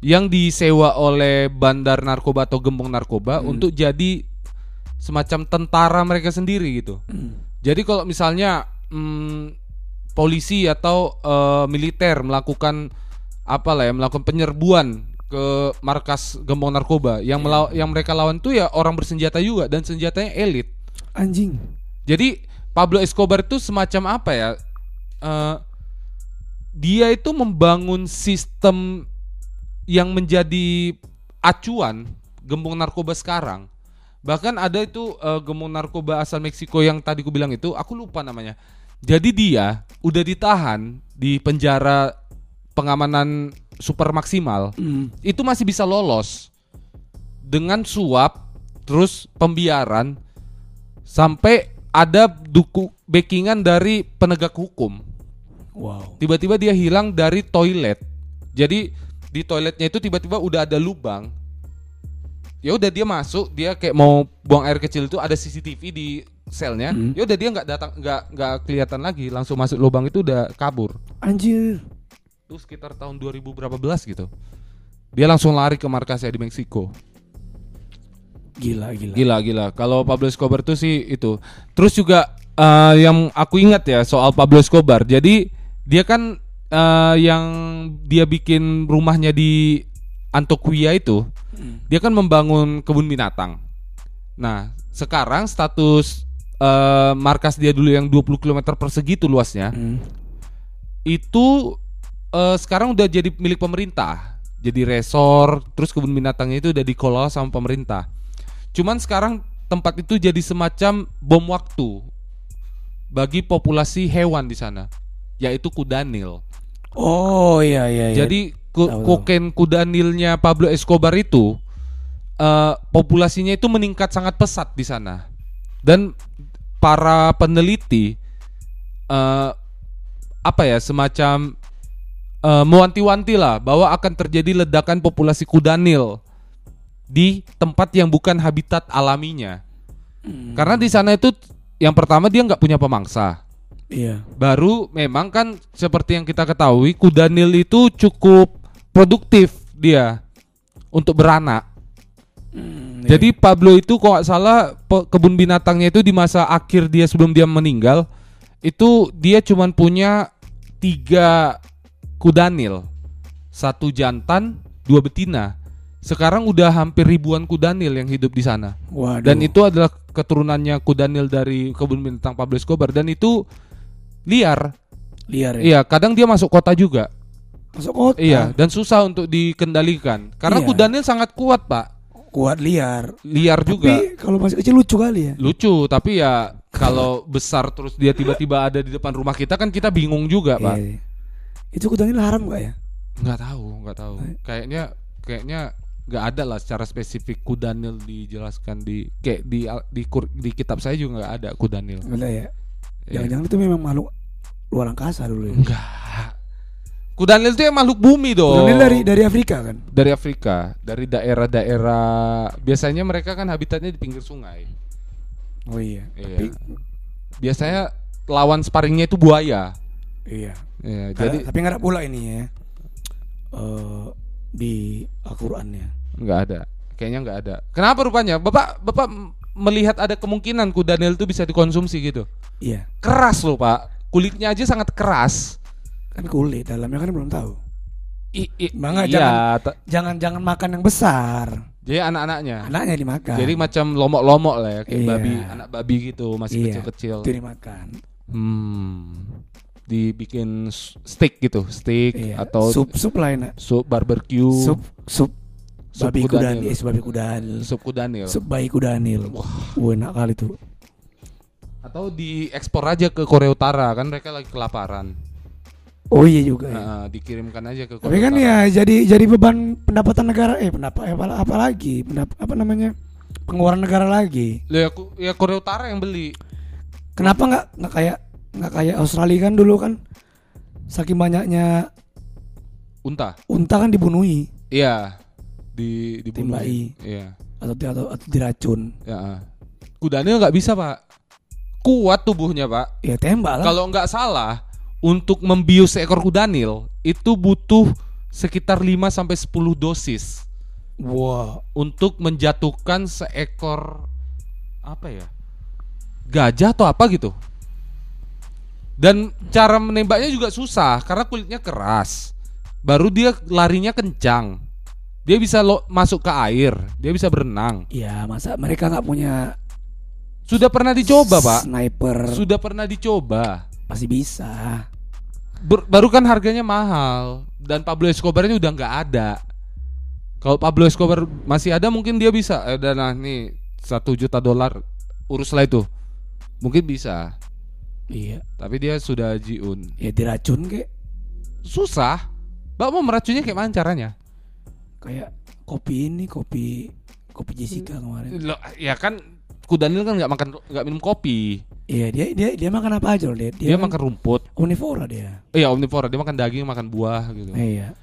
yang disewa oleh bandar narkoba atau gembong narkoba untuk jadi semacam tentara mereka sendiri gitu. Jadi kalau misalnya mm, polisi atau eh, militer melakukan apa lah ya melakukan penyerbuan ke markas gembong narkoba yang melaw- yang mereka lawan tuh ya orang bersenjata juga dan senjatanya elit. Anjing. Jadi Pablo Escobar itu semacam apa ya? Eh, dia itu membangun sistem yang menjadi acuan gembong narkoba sekarang. Bahkan ada itu eh, gembong narkoba asal Meksiko yang tadi ku bilang itu, aku lupa namanya. Jadi dia udah ditahan di penjara pengamanan super maksimal Hmm. itu masih bisa lolos dengan suap terus pembiaran sampai ada duku backingan dari penegak hukum Wow. tiba-tiba dia hilang dari toilet jadi di toiletnya itu tiba-tiba udah ada lubang ya udah dia masuk dia kayak mau buang air kecil itu ada CCTV di selnya Hmm. ya udah dia nggak datang nggak nggak kelihatan lagi langsung masuk lubang itu udah kabur Anjir. itu sekitar tahun 2000 berapa belas gitu dia langsung lari ke markasnya di Meksiko Gila, gila. Gila gila. Kalau Pablo Escobar tuh sih itu. Terus juga eh, yang aku ingat ya soal Pablo Escobar. Jadi dia kan eh, yang dia bikin rumahnya di Antoquia itu, dia kan membangun kebun binatang. Nah, sekarang status eh, markas dia dulu yang 20 km persegi itu luasnya, Hmm. itu eh, sekarang udah jadi milik pemerintah. Jadi resor, terus kebun binatangnya itu udah dikelola sama pemerintah. Cuman sekarang tempat itu jadi semacam bom waktu bagi populasi hewan di sana, yaitu kudanil. Oh iya iya iya. Jadi ku- Tahu, tahu. kokain kudanilnya Pablo Escobar itu eh, populasinya itu meningkat sangat pesat di sana. Dan para peneliti eh, apa ya semacam eh, mewanti-wanti lah bahwa akan terjadi ledakan populasi kudanil di tempat yang bukan habitat alaminya. Hmm. Karena di sana itu yang pertama dia nggak punya pemangsa. iya. Baru memang kan seperti yang kita ketahui kudanil itu cukup produktif dia untuk beranak. Hmm, Jadi Pablo itu kok nggak salah kebun binatangnya itu di masa akhir dia sebelum dia meninggal itu dia cuman punya tiga kudanil, satu jantan, dua betina. Sekarang udah hampir ribuan kudanil yang hidup di sana. Waduh. Dan itu adalah keturunannya kudanil dari kebun binatang Pablo Escobar dan itu liar. liar ya. Iya, kadang dia masuk kota juga. Masuk kota. Iya, dan susah untuk dikendalikan karena Iya. kudanil sangat kuat, Pak. Kuat liar. Liar juga. Tapi kalau masih kecil lucu kali ya. Lucu, tapi ya kalau besar terus dia tiba-tiba ada di depan rumah kita kan kita bingung juga, Pak. Iya. Itu kudanil haram gak ya? Nggak tahu, nggak tahu. Kayaknya kayaknya nggak ada lah secara spesifik kudanil dijelaskan di kayak di di, kur- di kitab saya juga nggak ada kudanil. Bener ya. Iya. Jangan-jangan itu memang makhluk luar angkasa dulu ya. Enggak. Kudanil itu yang makhluk bumi dong. Kudanil dari dari Afrika kan? dari Afrika, dari daerah-daerah biasanya mereka kan habitatnya di pinggir sungai. Oh iya. Iya. Biasanya lawan sparringnya itu buaya. Iya. Ya, Jadi tapi nggak ada pula ini ya. eh di Al-Qur'annya. nggak ada. Kayaknya nggak ada. Kenapa rupanya? Bapak Bapak melihat ada kemungkinan kudanil itu bisa dikonsumsi gitu. Iya. Keras loh, Pak. Kulitnya aja sangat keras. Kan kulit dalamnya kan belum tahu. I, i- Bangga, iya, ta- Jangan jangan makan yang besar. jadi anak-anaknya. Anaknya dimakan. Jadi macam lomok-lomok lah ya, kayak Iya. babi, anak babi gitu, masih Iya, kecil-kecil. Itu dimakan. Hmm. Dibikin steak gitu, steak Iya. atau sup sup lain. sup barbecue, Sup sup Sup babi kudanil. kudanil, eh, babi kudanil. sup kudanil. Sup bayi kudanil. Wah, enak kali tuh. Atau diekspor aja ke Korea Utara kan mereka lagi kelaparan. Oh iya juga ya. Dikirimkan aja ke Korea Tapi kan Utara. ya jadi jadi beban pendapatan negara eh pendap apa apa lagi pendap apa namanya pengeluaran negara lagi. Loh, ya, ya Korea Utara yang beli. Kenapa nggak nggak kayak nggak kayak Australia kan dulu kan saking banyaknya Unta. unta kan dibunuhi Iya. Di dibunuh. Tembaki. Iya. atau atau, atau diracun. Ya. Kudanil nggak bisa, Pak. Kuat tubuhnya, Pak. Ya tembak lah. Kalau nggak salah, untuk membius seekor kudanil itu butuh sekitar 5 sampai 10 dosis Wah, untuk menjatuhkan seekor apa ya? Gajah atau apa gitu. Dan cara menembaknya juga susah karena kulitnya keras. Baru dia larinya kencang. Dia bisa lo masuk ke air, dia bisa berenang. ya masa mereka nggak punya Sudah pernah dicoba, Pak. Sniper Sudah pernah dicoba. Pasti bisa. Ber- baru kan harganya mahal dan Pablo Escobar ini udah nggak ada. Kalau Pablo Escobar masih ada mungkin dia bisa. Eh, udah nah nih satu juta dolar uruslah itu. Mungkin bisa. Iya, Tapi dia sudah jiun. ya diracun kayak Susah. Mbak mau meracunnya kayak mana caranya? kayak kopi ini kopi kopi Jessica kemarin. Loh, ya kan Kudanil kan nggak makan nggak minum kopi. Iya dia dia dia makan apa aja loh dia. Dia, kan makan rumput. omnivora dia. Iya omnivora. Dia makan daging, makan buah gitu. Iya.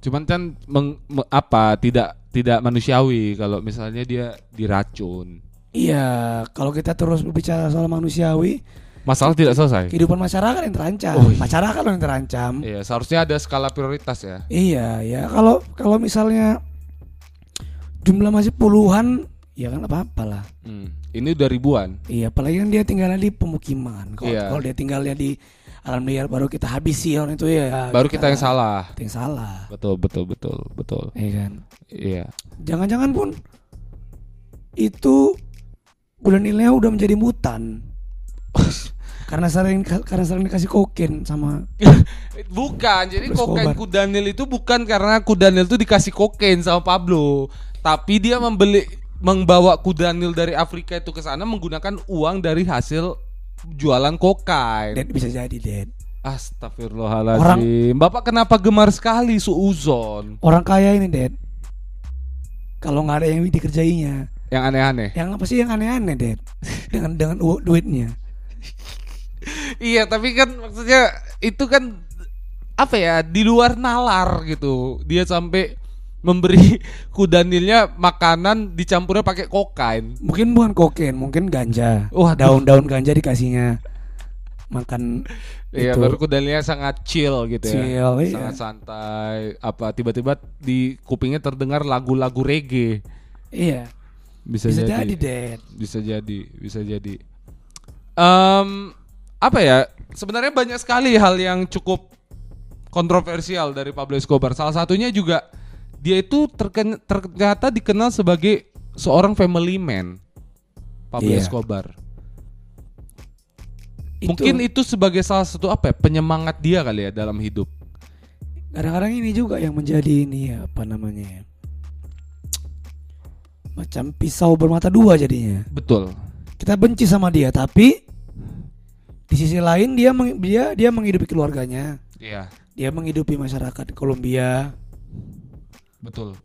Cuman kan meng- me- apa tidak tidak manusiawi kalau misalnya dia diracun. Iya, kalau kita terus berbicara soal manusiawi, Masalah tidak selesai. kehidupan masyarakat yang terancam. Oh, iya. Masyarakat yang terancam. Iya, seharusnya ada skala prioritas ya. Iya, ya kalau kalau misalnya jumlah masih puluhan, ya kan apa apalah. Hmm. Ini udah ribuan. Iya, apalagi kan dia tinggalnya di pemukiman. Kalau Iya. kalau dia tinggalnya di alam liar baru kita habisi orang itu ya. Baru kita yang salah. Kita yang salah. Betul, betul, betul, betul. Iya kan. Iya. Jangan-jangan pun itu Gulanilnya udah menjadi mutan. karena sering karena sering dikasih kokain sama Bukan, jadi kokain. Kudanil itu bukan karena Kudanil itu dikasih kokain sama Pablo, tapi dia membeli membawa Kudanil dari Afrika itu ke sana menggunakan uang dari hasil jualan kokain. Ded bisa jadi Ded. Astagfirullahaladzim. Bapak kenapa gemar sekali suuzon? Orang kaya ini Ded. Kalau nggak ada yang dikerjainya, Yang aneh-aneh. yang apa sih yang aneh-aneh Ded? dengan dengan duitnya. Iya, tapi kan maksudnya itu kan apa ya di luar nalar gitu. Dia sampai memberi kudanilnya makanan dicampurnya pakai kokain. Mungkin bukan kokain, mungkin ganja. Wah, Daun-daun ganja dikasihnya makan Iya, baru kudanilnya sangat chill gitu ya. Chill, iya. Sangat santai. Apa tiba-tiba di kupingnya terdengar lagu-lagu reggae. Iya. Bisa, Bisa jadi. jadi Ded. Bisa jadi, bisa jadi. Em, apa ya? Sebenarnya banyak sekali hal yang cukup kontroversial dari Pablo Escobar. Salah satunya juga dia itu terken- ternyata dikenal sebagai seorang family man. Pablo Iya. Escobar. Itu Mungkin itu sebagai salah satu apa ya? Penyemangat dia kali ya dalam hidup. kadang-kadang ini juga yang menjadi ini ya, apa namanya ya? Macam pisau bermata dua jadinya. Betul. Kita benci sama dia, tapi di sisi lain dia meng- dia dia menghidupi keluarganya, Iya, dia menghidupi masyarakat Kolombia. Betul.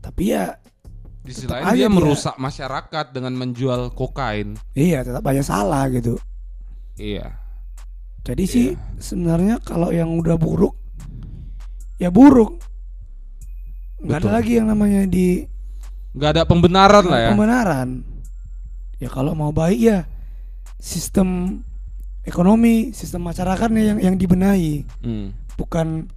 Tapi ya Di sisi lain dia dia- merusak masyarakat dengan menjual kokain. iya tetap banyak salah gitu. Iya. Jadi sih sebenarnya kalau yang udah buruk ya buruk. Nggak ada lagi yang namanya di Nggak ada pembenaran lah ya. pembenaran. Ya kalau mau baik ya sistem ekonomi sistem masyarakatnya yang yang dibenahi Hmm. bukan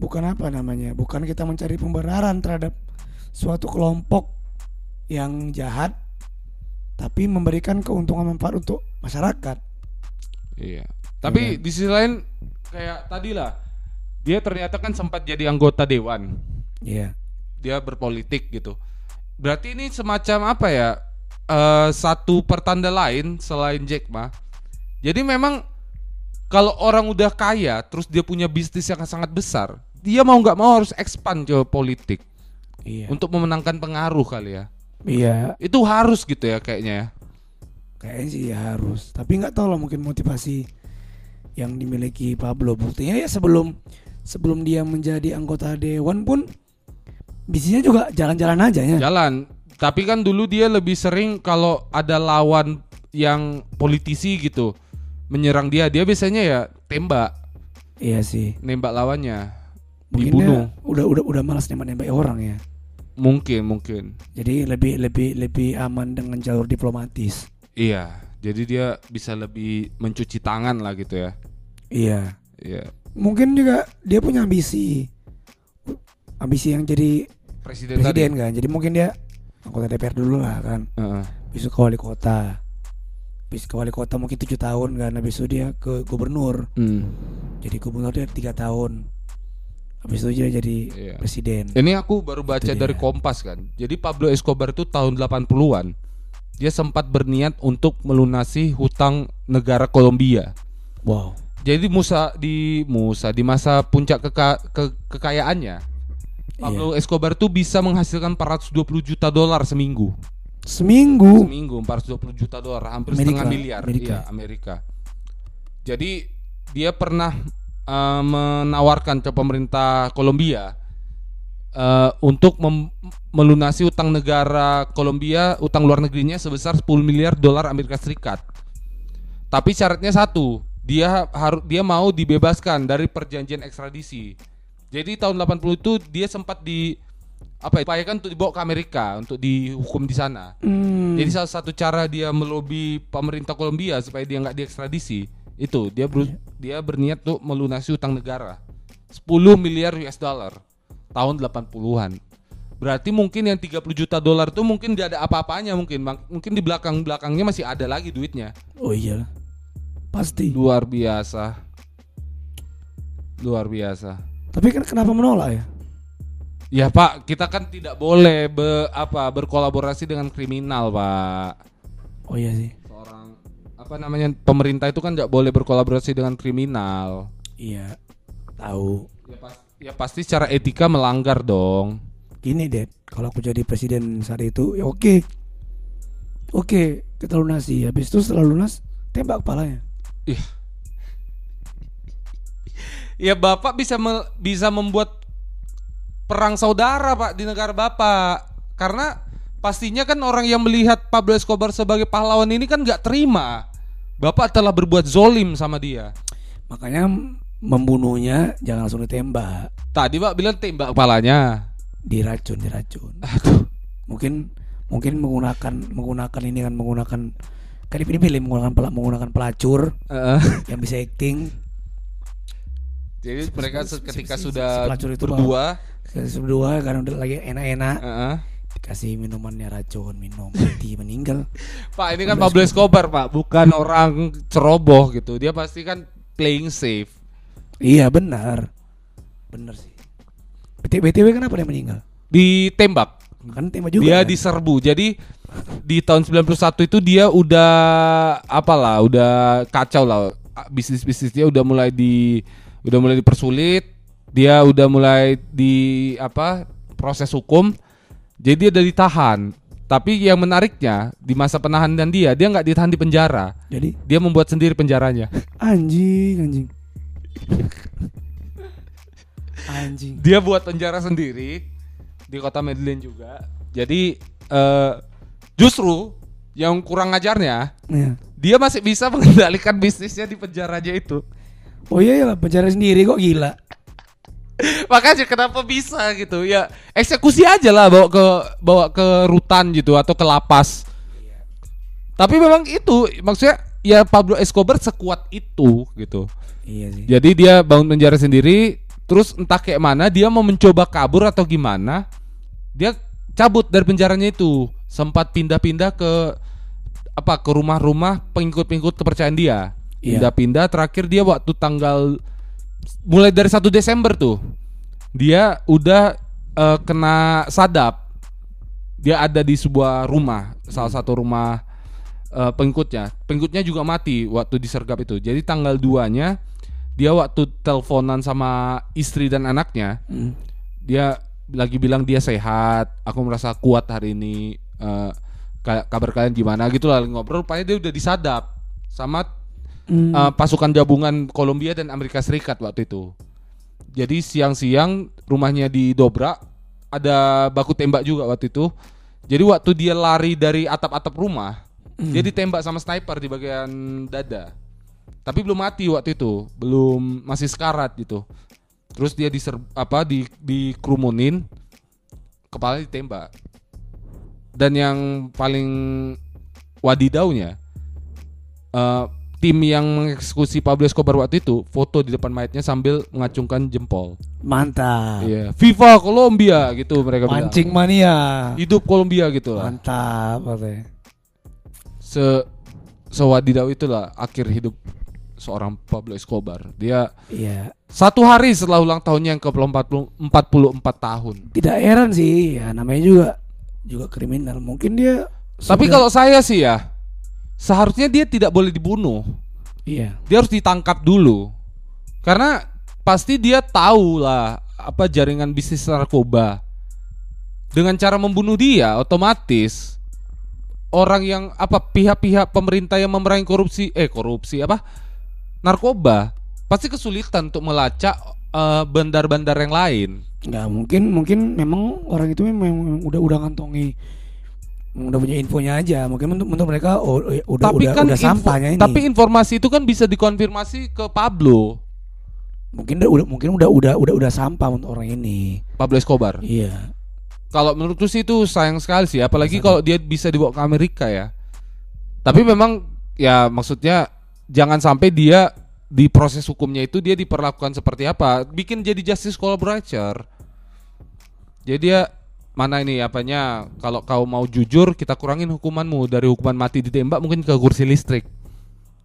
bukan apa namanya bukan kita mencari pembenaran terhadap suatu kelompok yang jahat tapi memberikan keuntungan manfaat untuk masyarakat Iya. Tapi di sisi lain kayak tadi lah, dia ternyata kan sempat jadi anggota dewan. Iya Dia berpolitik gitu. Berarti ini semacam apa ya? eh, satu pertanda lain selain Jack Ma. Jadi memang kalau orang udah kaya, terus dia punya bisnis yang sangat besar, dia mau nggak mau harus expand ke politik. Iya. Untuk memenangkan pengaruh kali ya. iya. Itu harus gitu ya kayaknya ya. kayaknya sih ya harus. Tapi nggak tahu lah mungkin motivasi yang dimiliki Pablo. Buktinya ya sebelum sebelum dia menjadi anggota dewan pun bisnisnya juga jalan-jalan aja ya. Jalan. Tapi kan dulu dia lebih sering kalau ada lawan yang politisi gitu menyerang dia, dia biasanya ya tembak, iya sih. Nembak lawannya, mungkin dibunuh. udah udah udah malas nembak-nembak orang ya Mungkin, mungkin. jadi lebih lebih lebih aman dengan jalur diplomatis Iya. Jadi dia bisa lebih mencuci tangan lah gitu ya. iya Iya. mungkin juga dia punya ambisi ambisi yang jadi Presiden, presiden tadi. kan jadi mungkin dia anggota DPR dulu lah kan Heeh. besok ke wali kota bis ke wali kota mungkin tujuh tahun kan habis itu dia ke gubernur Hmm. jadi gubernur dia tiga tahun habis itu dia jadi Iya. presiden Ini aku baru baca Itu dia. dari Kompas kan. Jadi Pablo Escobar itu tahun 80-an dia sempat berniat untuk melunasi hutang negara Kolombia. wow Jadi Musa di Musa di masa puncak keka- ke- kekayaannya Pablo Escobar tuh bisa menghasilkan 420 juta dolar seminggu. seminggu Seminggu 420 juta dolar, hampir Amerika, setengah miliar. Amerika. Iya, Amerika. Jadi dia pernah eh, menawarkan ke pemerintah Kolombia eh, untuk melunasi utang negara Kolombia, utang luar negerinya sebesar 10 miliar dolar Amerika Serikat. Tapi syaratnya satu, dia harus dia mau dibebaskan dari perjanjian ekstradisi. Jadi tahun 80 itu dia sempat di apa ya, upayakan untuk dibawa ke Amerika untuk dihukum di sana. Hmm, Jadi salah satu cara dia melobi pemerintah Kolombia supaya dia nggak diekstradisi itu dia ber- dia berniat tuh melunasi utang negara 10 miliar US dollar tahun 80-an. Berarti mungkin yang 30 juta dolar tuh mungkin dia ada apa-apanya mungkin mungkin di belakang-belakangnya masih ada lagi duitnya. oh iya pasti Luar biasa. Luar biasa. tapi kan kenapa menolak ya Ya Pak, kita kan tidak boleh be, apa berkolaborasi dengan kriminal Pak. oh iya sih apa namanya pemerintah itu kan nggak boleh berkolaborasi dengan kriminal. Iya tahu. Ya, pas- ya pasti secara etika melanggar dong. Gini deh kalau aku jadi presiden saat itu ya oke. Oke kita lunasi. Habis itu setelah lunas tembak kepalanya. Ya bapak bisa me- bisa membuat perang saudara pak di negara bapak. Karena pastinya kan orang yang melihat Pablo Escobar sebagai pahlawan ini kan nggak terima bapak telah berbuat zolim sama dia. Makanya membunuhnya jangan langsung ditembak. Tadi pak bilang tembak kepalanya. Diracun diracun. Aduh. Mungkin mungkin menggunakan menggunakan ini kan menggunakan kan dipilih-pilih menggunakan pela- menggunakan pelacur Heeh. yang bisa acting. Jadi mereka ketika sudah pelacur itu berdua. berdua karena udah lagi enak-enak. Heeh. Dikasih minumannya racun minum mati meninggal Pak ini kan Pablo Escobar pak, bukan orang ceroboh gitu. Dia pasti kan playing safe. iya benar benar sih BT- btw kenapa dia meninggal Ditembak, kan tembak juga dia kan? diserbu. Jadi di tahun 91 itu dia udah apalah, udah kacau lah. Bisnis bisnis dia udah mulai di udah mulai dipersulit. Dia udah mulai di apa proses hukum. Jadi dia udah ditahan. Tapi yang menariknya di masa penahanan dia, dia nggak ditahan di penjara. jadi Dia membuat sendiri penjaranya. anjing anjing anjing dia buat penjara sendiri di kota Medellin juga. Jadi eh, justru yang kurang ajarnya ya. dia masih bisa mengendalikan bisnisnya di penjaranya itu. oh iya ya penjara sendiri kok gila Makanya kenapa bisa gitu ya eksekusi aja lah bawa ke bawa ke rutan gitu atau ke lapas. Tapi memang itu maksudnya ya Pablo Escobar sekuat itu gitu. Iya sih. Jadi dia bangun penjara sendiri, terus entah kayak mana dia mau mencoba kabur atau gimana, dia cabut dari penjaranya itu, sempat pindah-pindah ke apa ke rumah-rumah pengikut-pengikut kepercayaan dia. Iya. Pindah-pindah terakhir dia waktu tanggal mulai dari 1 Desember tuh. Dia udah eh, kena sadap. Dia ada di sebuah rumah, salah satu rumah eh, pengikutnya. Pengikutnya juga mati waktu disergap itu. Jadi tanggal 2-nya dia waktu teleponan sama istri dan anaknya, Hmm. dia lagi bilang dia sehat, aku merasa kuat hari ini. ka- kabar kalian gimana gitu lah ngobrol. Rupanya dia udah disadap sama Hmm. eh, pasukan gabungan Kolombia dan Amerika Serikat waktu itu. Jadi siang-siang rumahnya didobrak, ada baku tembak juga waktu itu. Jadi waktu dia lari dari atap-atap rumah, dia ditembak sama sniper di bagian dada. Tapi belum mati waktu itu, belum masih sekarat gitu. Terus dia diser apa di dikerumunin, kepala ditembak. Dan yang paling wadidaunya eh, tim yang mengeksekusi Pablo Escobar waktu itu foto di depan mayatnya sambil mengacungkan jempol. Mantap. Iya, Viva Colombia gitu mereka bilang. Mancing mania. Hidup Kolombia gitu lah. Mantap katanya. Se sewadidau itulah akhir hidup seorang Pablo Escobar. Dia Iya. satu hari setelah ulang tahunnya yang ke-44 tahun. Tidak heran sih, ya namanya juga juga kriminal. Mungkin dia Tapi sudah- kalau saya sih ya, seharusnya dia tidak boleh dibunuh. iya, Dia harus ditangkap dulu. Karena pasti dia tahu lah apa jaringan bisnis narkoba. Dengan cara membunuh dia otomatis orang yang apa pihak-pihak pemerintah yang memerangi korupsi eh korupsi apa narkoba pasti kesulitan untuk melacak eh, bandar-bandar yang lain. nggak mungkin mungkin memang orang itu memang, memang udah udah ngantongi udah punya infonya aja. Mungkin untuk, untuk mereka oh, ya, udah tapi udah kan udah info- sampahnya ini. tapi informasi itu kan bisa dikonfirmasi ke Pablo, mungkin udah, udah mungkin udah udah udah udah sampah untuk orang ini. Pablo Escobar. Iya. Kalau menurutku sih itu sayang sekali sih, apalagi kalau dia bisa dibawa ke Amerika ya. Tapi memang ya maksudnya jangan sampai dia di proses hukumnya itu dia diperlakukan seperti apa, bikin jadi justice collaborator. Jadi dia mana ini apanya kalau kau mau jujur kita kurangin hukumanmu dari hukuman mati ditembak mungkin ke kursi listrik.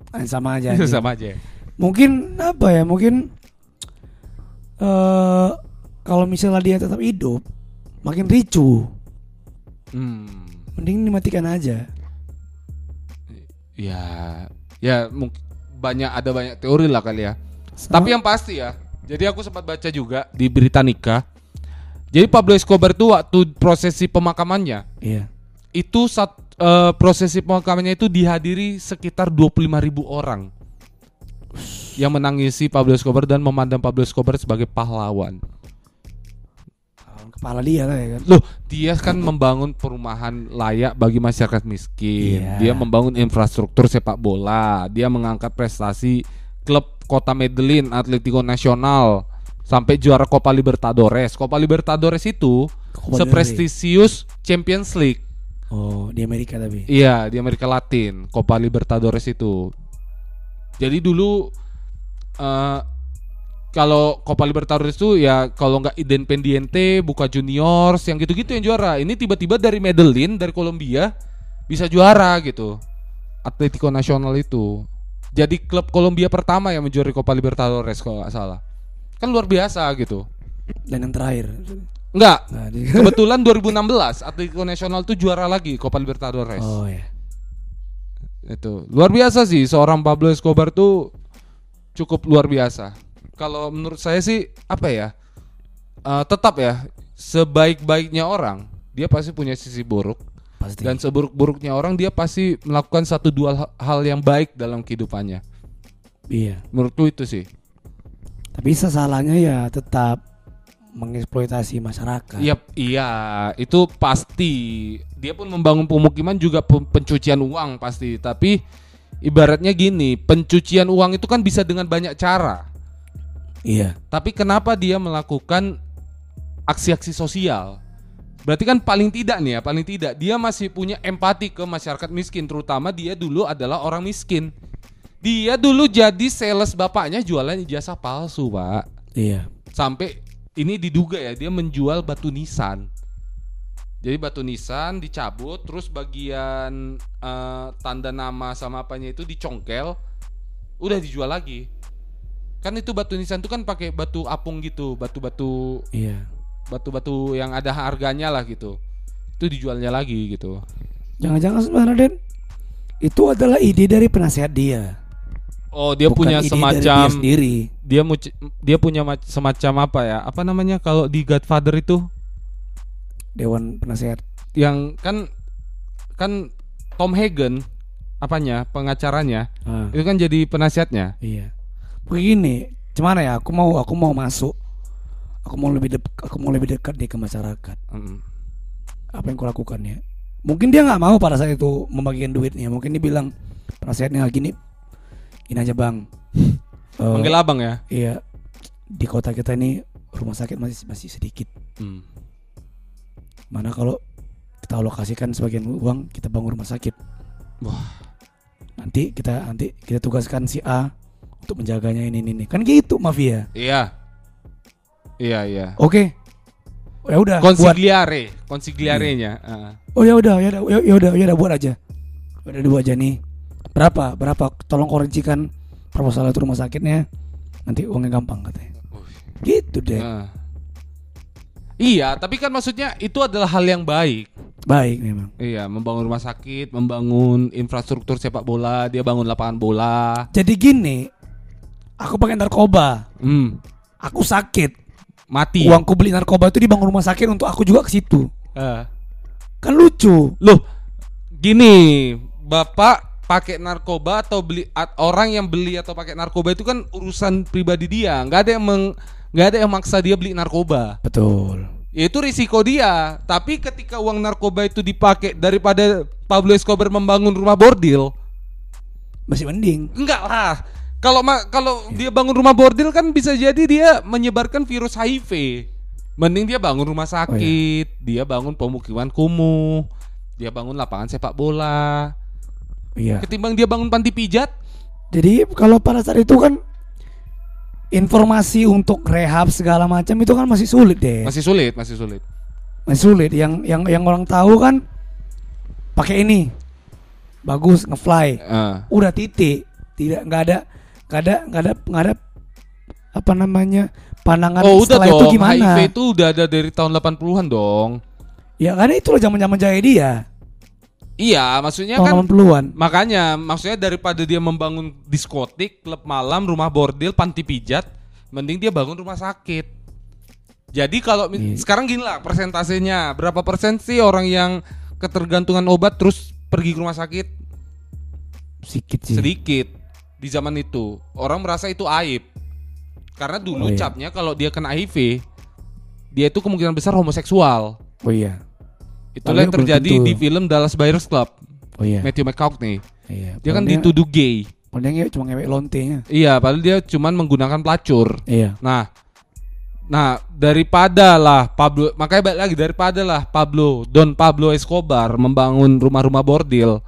Ah, Sama aja. Sama aja. Mungkin apa ya? Mungkin eh kalau misalnya dia tetap hidup, makin ricu. Hmm. Mending dimatikan aja. Ya, ya mungkin banyak ada banyak teori lah kali ya. Tapi yang pasti ya, jadi aku sempat baca juga di Britannica. Jadi Pablo Escobar itu waktu prosesi pemakamannya Iya. itu saat eh, prosesi pemakamannya itu dihadiri sekitar 25.000 orang yang menangisi Pablo Escobar dan memandang Pablo Escobar sebagai pahlawan. Kepala dia lah ya kan. Loh, dia kan membangun perumahan layak bagi masyarakat miskin. Iya. Dia membangun infrastruktur sepak bola. Dia mengangkat prestasi klub Kota Medellin, Atletico Nacional sampai juara Copa Libertadores. Copa Libertadores itu Copa seprestisius Champions League. Oh, di Amerika tapi. Iya, di Amerika Latin, Copa Libertadores itu. Jadi dulu eh kalau Copa Libertadores itu ya kalau nggak Independiente, Boca Juniors, yang gitu-gitu yang juara. Ini tiba-tiba dari Medellin, dari Kolombia bisa juara gitu. Atletico Nacional itu. Jadi klub Kolombia pertama yang menjuarai Copa Libertadores kalau nggak salah. Kan luar biasa gitu. Dan yang terakhir. Enggak. Nah, Kebetulan 2016 Atletico Nacional tuh juara lagi Copa Libertadores. Oh ya. Itu luar biasa sih seorang Pablo Escobar tuh cukup luar biasa. Kalau menurut saya sih apa ya? Eh, tetap ya sebaik-baiknya orang dia pasti punya sisi buruk Pasti. dan seburuk-buruknya orang dia pasti melakukan satu dua hal yang baik dalam kehidupannya. iya. Menurutku itu sih. Tapi sesalahnya ya tetap mengeksploitasi masyarakat. Iya, iya, itu pasti. Dia pun membangun pemukiman juga pe- pencucian uang pasti. Tapi ibaratnya gini, pencucian uang itu kan bisa dengan banyak cara. Iya. Tapi kenapa dia melakukan aksi-aksi sosial? Berarti kan paling tidak nih ya, paling tidak dia masih punya empati ke masyarakat miskin, terutama dia dulu adalah orang miskin. Dia dulu jadi sales bapaknya jualan ijazah palsu, Pak. Iya. Sampai ini diduga ya dia menjual batu nisan. Jadi batu nisan dicabut, terus bagian eh, tanda nama sama apanya itu dicongkel, udah dijual lagi. Kan itu batu nisan itu kan pakai batu apung gitu, batu-batu Iya. batu-batu yang ada harganya lah gitu. Itu dijualnya lagi gitu. Jangan-jangan sebenarnya Den itu adalah ide dari penasehat dia. Oh, dia bukan punya semacam dia sendiri. dia dia punya mac- semacam apa ya? Apa namanya kalau di Godfather itu Dewan penasehat. yang kan kan Tom Hagen apanya pengacaranya Ah, itu kan jadi penasihatnya. iya. Begini, gimana ya? Aku mau aku mau masuk. Aku mau lebih dek- aku mau lebih dekat nih ke masyarakat. Mm. Apa yang kulakukan ya? Mungkin dia nggak mau pada saat itu membagikan duitnya. Mungkin dia bilang penasehatnya gini, ini aja bang. Panggil abang ya. Iya, di kota kita ini rumah sakit masih masih sedikit. Mm. Mana kalau kita alokasikan sebagian uang kita bangun rumah sakit. Wah. Nanti kita nanti kita tugaskan si A untuk menjaganya ini ini, ini. kan gitu mafia. Iya. Iya iya. Oke. Ya udah buat. Consigliare, consigliarenya. Ah. Oh ya udah ya udah ya ya udah ya udah buat aja. Udah dibuat aja nih. Berapa? Berapa? Tolong koreksikan proposal itu rumah sakitnya. Nanti uangnya gampang katanya. Gitu deh. Ah. Iya, tapi kan maksudnya itu adalah hal yang baik. Baik memang. Iya, membangun rumah sakit, membangun infrastruktur sepak bola, dia bangun lapangan bola. Jadi gini, aku pakai narkoba, Hmm, aku sakit. mati. Uangku beli narkoba itu dibangun rumah sakit untuk aku juga ke situ. Ah. Kan lucu. Loh, gini, Bapak pakai narkoba atau beli at- orang yang beli atau pakai narkoba itu kan urusan pribadi dia. nggak ada yang meng, nggak ada yang maksa dia beli narkoba. Betul. Ya, itu risiko dia. Tapi ketika uang narkoba itu dipakai daripada Pablo Escobar membangun rumah bordil, Masih mending. enggak lah. Kalau kalau dia bangun rumah bordil kan bisa jadi dia menyebarkan virus HIV. Mending dia bangun rumah sakit, dia bangun pemukiman kumuh, dia bangun lapangan sepak bola. Iya. Ketimbang dia bangun panti pijat, Jadi kalau pada saat itu kan informasi untuk rehab segala macam itu kan masih sulit deh. masih sulit, masih sulit. Masih sulit. Yang yang yang orang tahu kan pakai ini. Bagus ngefly. Ah. Udah titik. Tidak nggak ada nggak ada nggak ada nggak ada apa namanya pandangan oh udah setelah dong, itu gimana? HIV itu udah ada dari tahun 80-an dong. Ya karena itu loh zaman-zaman jaya dia. Iya, maksudnya kan 80-an. makanya maksudnya daripada dia membangun diskotik, klub malam, rumah bordil, panti pijat, mending dia bangun rumah sakit. Jadi kalau Iya. sekarang gini lah persentasenya, berapa persen sih orang yang ketergantungan obat terus pergi ke rumah sakit? Sedikit sih. Sedikit di zaman itu. Orang merasa itu aib. Karena Oh, dulu iya. capnya kalau dia kena HIV, dia itu kemungkinan besar homoseksual. Oh iya. Itulah yang terjadi di film Dallas Buyers Club. Oh iya. Matthew McConaughey. Iya. Dia kan dituduh gay. Padahal dia cuma ngewek lontenya. Iya, padahal dia cuman menggunakan pelacur. Iya. Nah, nah daripada lah Pablo, makanya balik lagi daripada lah Pablo Don Pablo Escobar membangun rumah-rumah bordil,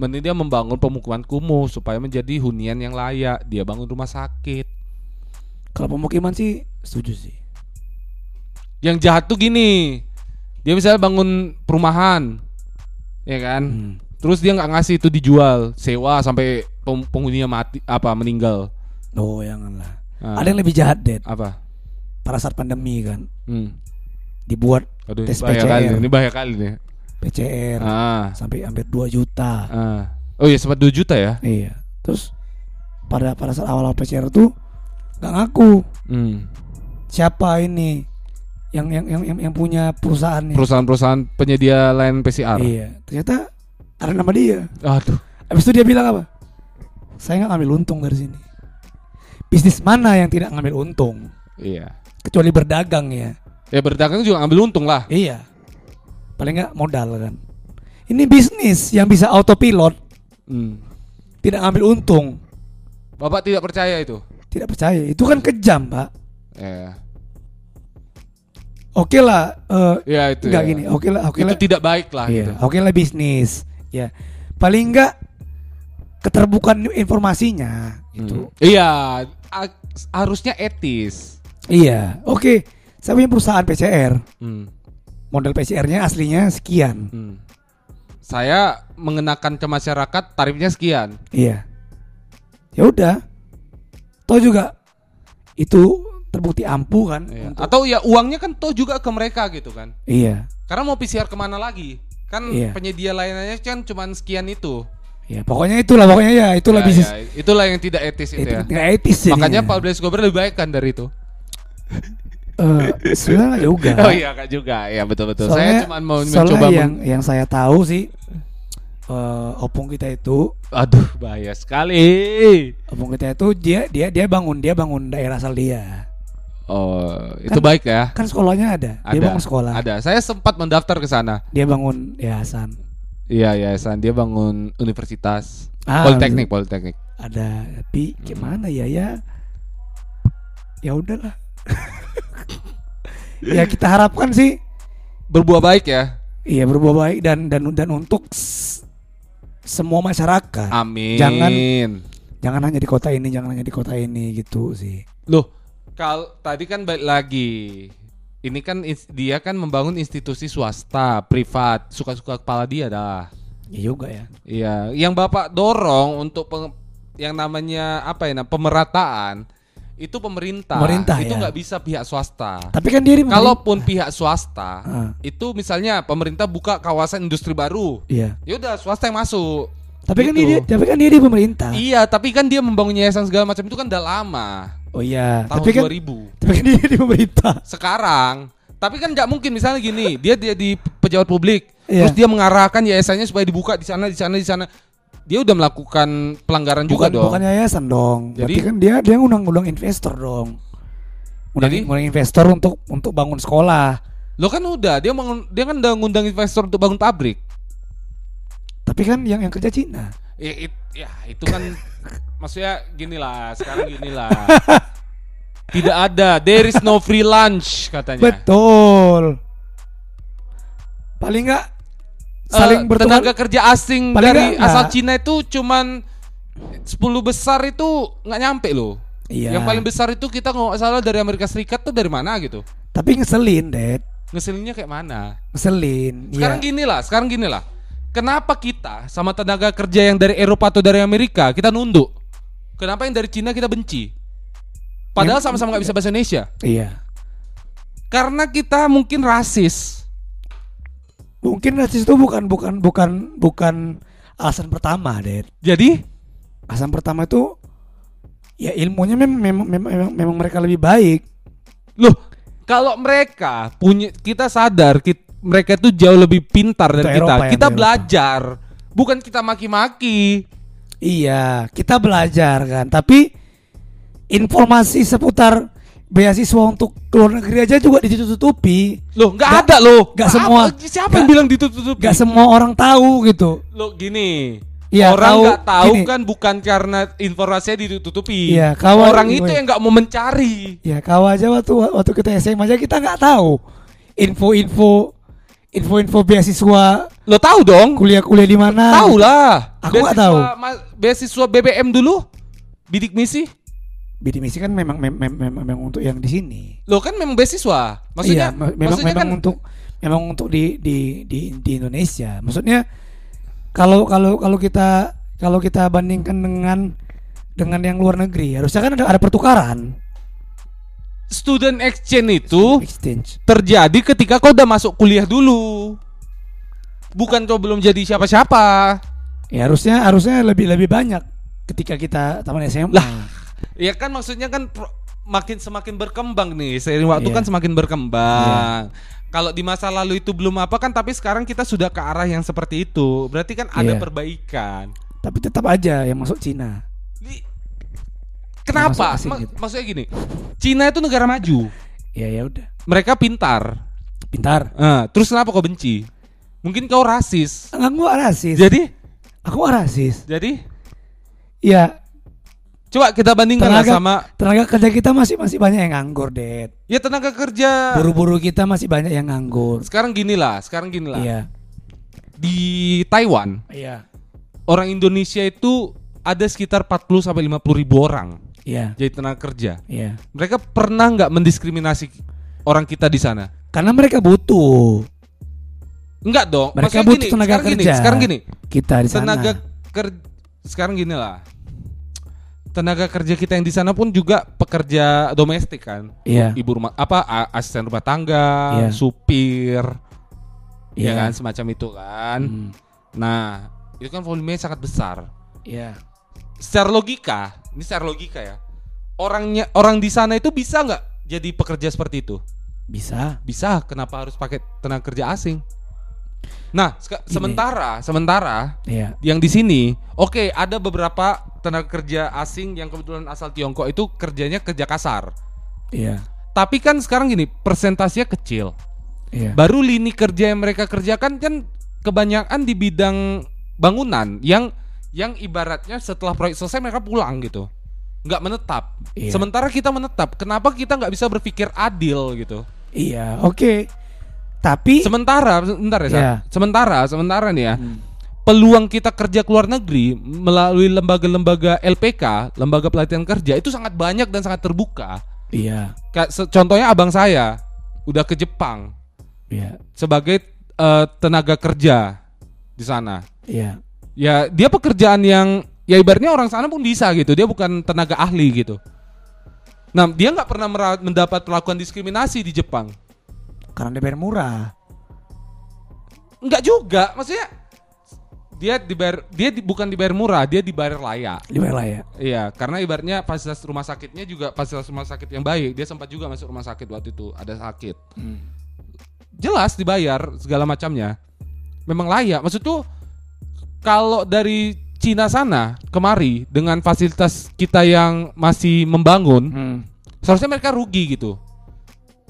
mending dia membangun pemukiman kumuh supaya menjadi hunian yang layak. Dia bangun rumah sakit. Kalau pemukiman sih setuju sih. Yang jahat tuh gini, dia misalnya bangun perumahan, ya kan? Hmm. Terus dia nggak ngasih itu dijual, sewa sampai penghuninya mati apa meninggal. Oh janganlah. Nah, Ada yang lebih jahat deh. apa? Pada saat pandemi kan Hmm. dibuat Aduh, Tes ini bahaya kali, PCR. nih, ini bahaya kali nih. PCR Ah, sampai hampir 2 juta. ah. Oh iya sempat 2 juta ya? Iya. Terus pada pada saat awal PCR tuh nggak ngaku Hmm. siapa ini yang yang yang yang, yang punya perusahaan. Perusahaan-perusahaan penyedia layanan PCR. Iya. Ternyata ada nama dia. Aduh. Habis itu dia bilang apa? Saya nggak ngambil untung dari sini. Bisnis mana yang tidak ngambil untung? Iya. Kecuali berdagang ya. Ya berdagang juga ngambil untung lah. Iya. Paling nggak modal kan. Ini bisnis yang bisa autopilot, Hmm. tidak ngambil untung. Bapak tidak percaya itu? Tidak percaya. Itu kan kejam, Pak. Ya. Oke lah eh, Ya itu. nggak ya. gini oke lah oke itu lah tidak baik lah iya gitu. oke lah bisnis ya paling enggak keterbukaan informasinya itu Hmm. Iya, harusnya etis. iya oke saya punya perusahaan PCR Hmm. model PCR-nya aslinya sekian Hmm. Saya mengenakan ke masyarakat tarifnya sekian. iya ya udah toh juga itu terbukti ampuh kan Iya. untuk- Atau ya uangnya kan toh juga ke mereka gitu kan. iya Karena mau PCR ke mana lagi? Kan Iya. penyedia layanannya kan cuma sekian itu. ya pokoknya itulah pokoknya ya itulah Ya, bisnis ya, itulah yang tidak etis itu, itu ya. nggak etis. Makanya Pablo Escobar lebih baik kan dari itu. Eh, sebenarnya juga Oh iya kak juga, ya betul betul. Saya Soalnya- cuma mau mencoba. yang men- yang saya tahu sih eh, opung kita itu Aduh bahaya sekali. opung kita itu dia dia dia bangun dia bangun daerah asal dia Oh itu Kan- baik ya. kan sekolahnya ada, dia Ada. bangun sekolah Ada. Saya sempat mendaftar ke sana. dia bangun yayasan Iya yayasan dia bangun universitas. Ah, Politeknik, Politeknik. ada tapi gimana ya ya ya udahlah ya kita harapkan sih Berbuah baik ya. iya berbuah baik dan dan dan untuk semua masyarakat Amin. Jangan- jangan hanya di kota ini jangan hanya di kota ini gitu sih Loh, kalau tadi kan balik lagi. Ini kan dia kan membangun institusi swasta, privat, suka-suka kepala dia dah. ya juga ya Iya, yang Bapak dorong untuk peng- yang namanya apa ya, nah, pemerataan itu pemerintah. Pemerintah, itu ya. nggak bisa pihak swasta. tapi kan dia di Kalaupun pihak swasta, Ah. itu misalnya pemerintah buka kawasan industri baru, iya ya udah swasta yang masuk. tapi kan Gitu. dia tapi kan dia di pemerintah Iya, tapi kan dia membangun yayasan segala macam itu kan udah lama, oh iya. Tahun tapi kan 2000. tapi kan dia di pemerintah. Sekarang tapi kan nggak mungkin. Misalnya gini dia dia di pejabat publik. Iya. terus dia mengarahkan yayasannya supaya dibuka di sana di sana di sana. Dia udah melakukan pelanggaran juga bukan dong. bukan yayasan dong. Jadi- Berarti kan dia dia ngundang-ngundang investor dong. Undang Jadi? ngundang investor untuk untuk bangun sekolah. Lo kan udah dia mengun- dia kan udah ngundang investor untuk bangun pabrik. Tapi kan yang yang kerja Cina. Ya, it- ya itu kan maksudnya gini lah sekarang gini lah tidak ada there is no free lunch katanya betul paling nggak saling Eh, bertukar tenaga kerja asing Paling dari nggak- asal. Cina itu cuman 10 besar itu nggak nyampe loh iya Yang paling besar itu kita nggak salah dari Amerika Serikat tuh dari mana gitu? tapi ngeselin Dad Ngeselinnya kayak mana? ngeselin Sekarang Iya. gini lah, sekarang gini lah. Kenapa kita sama tenaga kerja yang dari Eropa atau dari Amerika kita nunduk? Kenapa yang dari Cina kita benci? Padahal sama-sama nggak bisa bahasa Indonesia. iya Karena kita mungkin rasis. mungkin rasis itu bukan bukan bukan bukan alasan pertama Dad Jadi alasan pertama itu ya ilmunya memang memang memang, memang, mereka lebih baik loh, kalau mereka punya kita sadar kit- mereka itu jauh lebih pintar dari kita. Eropa ya, kita Eropa. belajar, bukan kita maki-maki. Iya, kita belajar kan. Tapi informasi seputar beasiswa untuk luar negeri aja juga ditutupi. Loh, nggak Nggak- ada loh. nggak Apa- semua. Siapa Nggak- yang bilang ditutup? Gak semua orang tahu gitu. Lo gini. Iya, orang tahu, nggak tahu gini. kan bukan karena informasinya ditutupi. Iya, kawan- orang itu yang nggak mau mencari. Ya kau aja waktu waktu kita SMA aja kita nggak tahu info-info info-info beasiswa Lo tahu dong? kuliah-kuliah di mana. Tahu lah. Aku nggak tahu. beasiswa BBM dulu. Bidik misi. Bidik misi kan memang mem- mem- memang, untuk yang di sini. Lo kan memang beasiswa. Maksudnya, iya, me- memang maksudnya memang kan untuk memang untuk di di di di Indonesia. Maksudnya kalau kalau kalau kita kalau kita bandingkan dengan dengan yang luar negeri, harusnya kan ada, ada pertukaran student exchange itu exchange. terjadi ketika kau udah masuk kuliah dulu. Bukan kau belum jadi siapa-siapa. Ya harusnya harusnya lebih lebih banyak ketika kita taman SMA. Lah, Ya kan maksudnya kan pro- makin semakin berkembang nih. Seiring waktu Iya. kan semakin berkembang. Kalau di masa lalu itu belum apa kan tapi sekarang kita sudah ke arah yang seperti itu. Berarti kan ada Iya. perbaikan. Tapi tetap aja yang masuk Cina. Kenapa? Masuk Ma- gitu. Maksudnya gini. Cina itu negara maju. Ya ya udah. Mereka pintar. Pintar. Eh, terus kenapa kau benci? Mungkin kau rasis. Enggak gua rasis. Jadi, Aku rasis. jadi Ya Coba kita bandingkan Tenaga- sama Tenaga kerja kita masih masih banyak yang nganggur, Det. ya tenaga kerja. Buru-buru kita masih banyak yang nganggur. Sekarang gini lah, sekarang gini lah. Iya. Di Taiwan, Iya. orang Indonesia itu ada sekitar 40 sampai 50 ribu orang Iya. jadi tenaga kerja. Iya. Mereka pernah nggak mendiskriminasi orang kita di sana? Karena mereka butuh Enggak dong. Mereka Maksudnya butuh gini, tenaga sekarang gini, kerja. sekarang gini. kita di sana. Tenaga kerja sekarang gini lah. Tenaga kerja kita yang di sana pun juga pekerja domestik kan. Iya. Ibu rumah apa asisten rumah tangga, Iya. supir, ya Iya. kan semacam itu kan. Hmm. Nah, itu kan volumenya sangat besar. Iya. Secara logika, ini secara logika ya. Orangnya orang di sana itu bisa nggak jadi pekerja seperti itu? Bisa. Bisa. Kenapa harus pakai tenaga kerja asing? Nah, seka- sementara sementara Iya. yang di sini, oke ada beberapa tenaga kerja asing yang kebetulan asal Tiongkok itu kerjanya kerja kasar. Iya. Tapi kan sekarang gini, persentasenya kecil. Iya. Baru lini kerja yang mereka kerjakan kan kebanyakan di bidang bangunan yang yang ibaratnya setelah proyek selesai mereka pulang gitu. nggak menetap. Iya. Sementara kita menetap. Kenapa kita nggak bisa berpikir adil gitu? Iya. Oke. Tapi Sementara, sebentar ya. Iya. sementara, sementara nih ya, Hmm. peluang kita kerja ke luar negeri melalui lembaga-lembaga LPK, lembaga pelatihan kerja itu sangat banyak dan sangat terbuka. Iya. Kayak contohnya abang saya udah ke Jepang Iya. sebagai eh, tenaga kerja di sana. Iya. Ya dia pekerjaan yang ya ibaratnya orang sana pun bisa gitu. Dia bukan tenaga ahli gitu. Nah dia nggak pernah mendapat perlakuan diskriminasi di Jepang. Karena dibayar murah. Enggak juga, maksudnya dia dibayar dia di- bukan dibayar murah, dia dibayar layak. Dibayar lah ya. Iya, karena ibaratnya fasilitas rumah sakitnya juga fasilitas rumah sakit yang baik. Dia sempat juga masuk rumah sakit waktu itu ada sakit. Hmm. Jelas dibayar segala macamnya. Memang layak. Maksud tuh kalau dari Cina sana kemari dengan fasilitas kita yang masih membangun, Hmm. seharusnya mereka rugi gitu.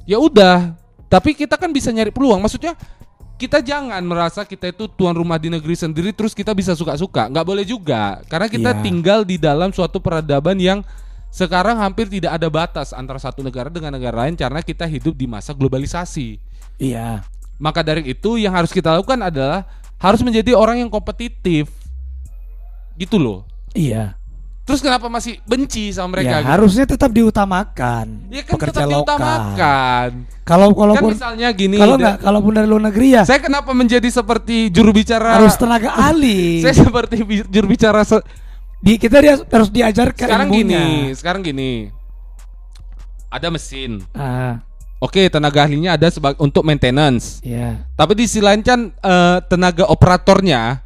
Ya udah, tapi kita kan bisa nyari peluang. Maksudnya kita jangan merasa kita itu tuan rumah di negeri sendiri terus kita bisa suka-suka. Nggak boleh juga, karena kita Iya. tinggal di dalam suatu peradaban yang sekarang hampir tidak ada batas antara satu negara dengan negara lain karena kita hidup di masa globalisasi. Iya. Maka dari itu yang harus kita lakukan adalah harus menjadi orang yang kompetitif. Gitu loh. Iya. Terus kenapa masih benci sama mereka? ya, gitu? harusnya tetap diutamakan. Ya kan pekerja tetap lokal. diutamakan. Kalau Kan kalaupun misalnya gini. kalau nggak kalaupun dari luar negeri ya Saya kenapa menjadi seperti juru bicara? harus tenaga ahli. Saya seperti juru bicara se- Di kita dia harus diajarkan sekarang ilmunya. gini, sekarang gini. Ada mesin. Ah, Oke, tenaga ahlinya ada sebagai untuk maintenance. ya, Tapi di sisi lain kan eh, tenaga operatornya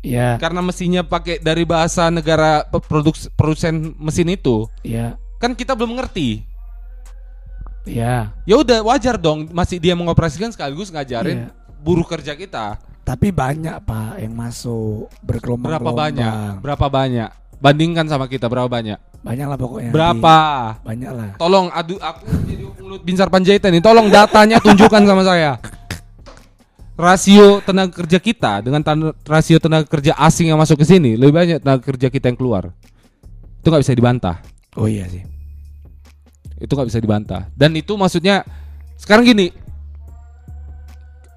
ya, karena mesinnya pakai dari bahasa negara produks- produsen mesin itu, ya, kan kita belum mengerti. ya. Ya udah wajar dong masih dia mengoperasikan sekaligus ngajarin Iya. buruh kerja kita. Tapi banyak pak yang masuk bergelombang. Berapa banyak? Berapa banyak? Bandingkan sama kita berapa banyak? Banyak lah pokoknya. Berapa? Banyak lah. Tolong adu aku mulut Binsar Panjaitan nih. Tolong datanya tunjukkan sama saya. Rasio tenaga kerja kita dengan tan- rasio tenaga kerja asing yang masuk ke sini lebih banyak tenaga kerja kita yang keluar. Itu nggak bisa dibantah. Oh iya sih. Itu nggak bisa dibantah. Dan itu maksudnya sekarang gini.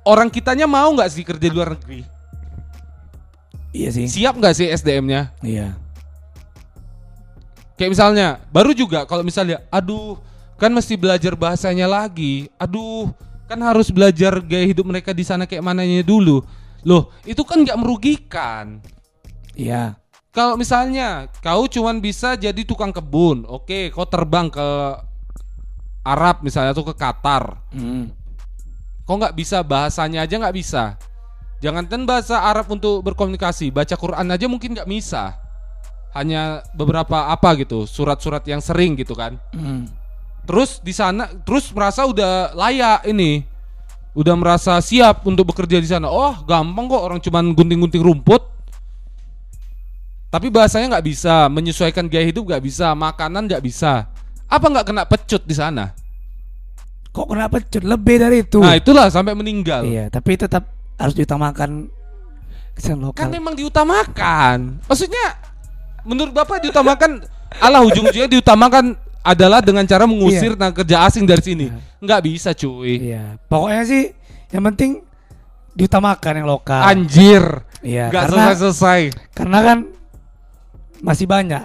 Orang kitanya mau nggak sih kerja di luar negeri? Iya sih. Siap nggak sih SDM-nya? Iya. Kayak misalnya, baru juga kalau misalnya, aduh, kan mesti belajar bahasanya lagi. Aduh, kan harus belajar gaya hidup mereka di sana kayak mananya dulu. Loh, itu kan nggak merugikan. Iya. Kalau misalnya kau cuman bisa jadi tukang kebun, oke, kau terbang ke Arab misalnya atau ke Qatar, Hmm. kau nggak bisa bahasanya aja nggak bisa. Jangankan bahasa Arab untuk berkomunikasi, baca Quran aja mungkin nggak bisa. Hanya beberapa apa gitu, surat-surat yang sering gitu kan. Hmm. Terus di sana terus merasa udah layak ini. Udah merasa siap untuk bekerja di sana. Oh, gampang kok orang cuman gunting-gunting rumput. Tapi bahasanya nggak bisa, menyesuaikan gaya hidup nggak bisa, makanan nggak bisa. Apa nggak kena pecut di sana? Kok kenapa cut lebih dari itu? Nah, itulah sampai meninggal. Iya, tapi tetap harus diutamakan kesehatan lokal. Kan memang diutamakan. Maksudnya menurut Bapak diutamakan alah ujung-ujungnya diutamakan adalah dengan cara mengusir tenaga kerja asing dari sini. Nggak bisa cuy. Iya, pokoknya sih yang penting diutamakan yang lokal. Anjir. Iya, karena selesai-selesai. karena kan masih banyak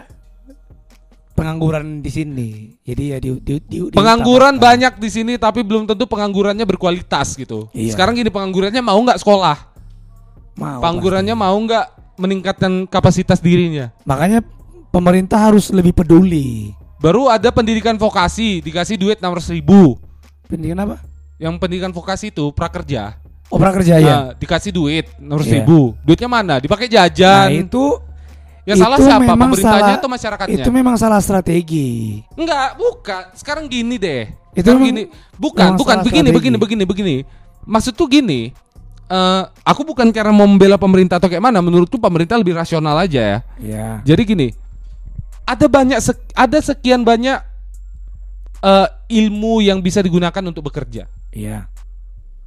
pengangguran di sini. Jadi ya di, di, di- Pengangguran diutamakan. banyak di sini tapi belum tentu penganggurannya berkualitas gitu. Iya. Sekarang gini penganggurannya mau nggak sekolah? Mau, Penganggurannya mau nggak meningkatkan kapasitas dirinya? pasti. Makanya pemerintah harus lebih peduli. Baru ada pendidikan vokasi dikasih duit 600 ribu. Pendidikan apa? Yang pendidikan vokasi itu prakerja. Oh, prakerja ya. Nah, dikasih duit 600 Iya. ribu. Duitnya mana? Dipakai Nah, jajan. itu yang salah itu siapa? memang Pemerintahnya salah- atau masyarakatnya? itu memang salah strategi. Enggak, bukan. Sekarang gini deh. Itu memang- gini. Bukan, memang bukan salah begini, strategi. begini, begini, begini. Maksud tuh gini. eh aku bukan karena mau membela pemerintah atau kayak mana. Menurutku pemerintah lebih rasional aja ya. Ya. Jadi gini. Ada banyak sek- ada sekian banyak eh, ilmu yang bisa digunakan untuk bekerja Iya.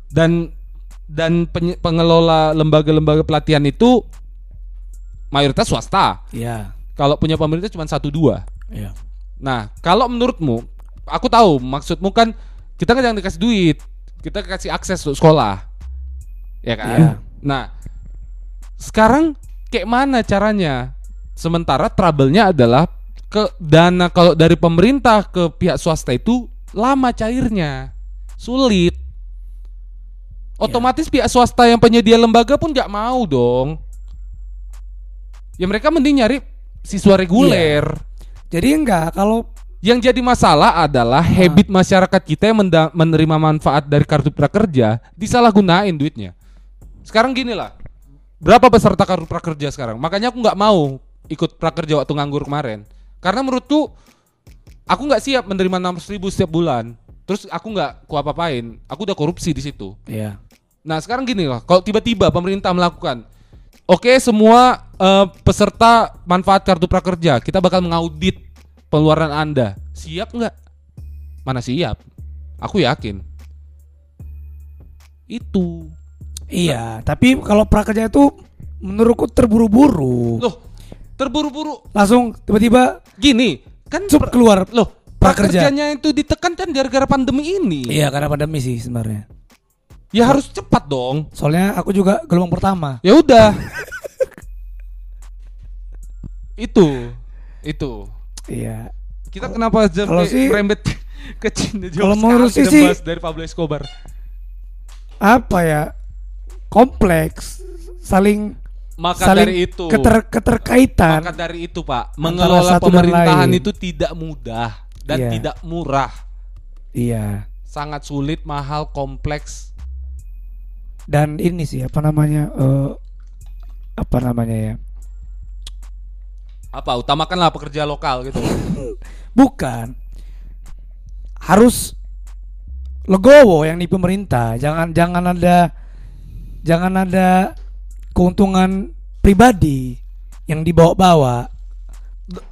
dan dan penye- pengelola lembaga-lembaga pelatihan itu mayoritas swasta. Iya. Kalau punya pemerintah cuma satu dua. Iya. Nah, kalau menurutmu, aku tahu maksudmu kan kita kan jangan dikasih duit, kita kasih akses untuk sekolah, ya kan? Iya. Nah, sekarang kayak mana caranya? Sementara trouble-nya adalah ke dana kalau dari pemerintah ke pihak swasta itu lama cairnya, sulit. Otomatis pihak swasta yang penyedia lembaga pun nggak mau dong. Ya mereka mending nyari siswa reguler. Jadi enggak kalau Yang jadi masalah adalah habit masyarakat kita yang menerima manfaat dari kartu prakerja disalahgunain duitnya. Sekarang gini lah, berapa peserta kartu prakerja sekarang? Makanya aku nggak mau ikut prakerja waktu nganggur kemarin, karena menurutku aku nggak siap menerima 600 ribu setiap bulan. Terus aku nggak ku apa-apain, aku udah korupsi di situ. Iya. Nah sekarang gini lah, kalau tiba-tiba pemerintah melakukan, oke semua eh, peserta manfaat kartu prakerja, kita bakal mengaudit pengeluaran anda, siap nggak? Mana siap? Aku yakin. Itu. Iya, tapi kalau prakerja itu menurutku terburu-buru. Loh, terburu-buru. Langsung tiba-tiba Gini, kan cup pra- keluar. loh prakerja. prakerjanya itu ditekan kan gara-gara pandemi ini. Iya, karena pandemi sih sebenarnya. Ya harus cepat dong. Soalnya aku juga gelombang pertama. Ya udah. itu, itu. Iya. Kita kenapa Kalau sih- merembet ke Cina Kalau menurut sih dari Pablo Escobar. Apa ya? Kompleks, saling Maka saling dari itu, keter- keterkaitan. maka dari itu Pak, mengelola pemerintahan itu tidak mudah dan Iya. tidak murah, Iya. sangat sulit, mahal, kompleks. Dan ini sih apa namanya? eh apa namanya ya? Apa? Utamakanlah pekerja lokal gitu. Bukan. Harus legowo yang di pemerintah. Jangan jangan ada jangan ada keuntungan pribadi yang dibawa-bawa.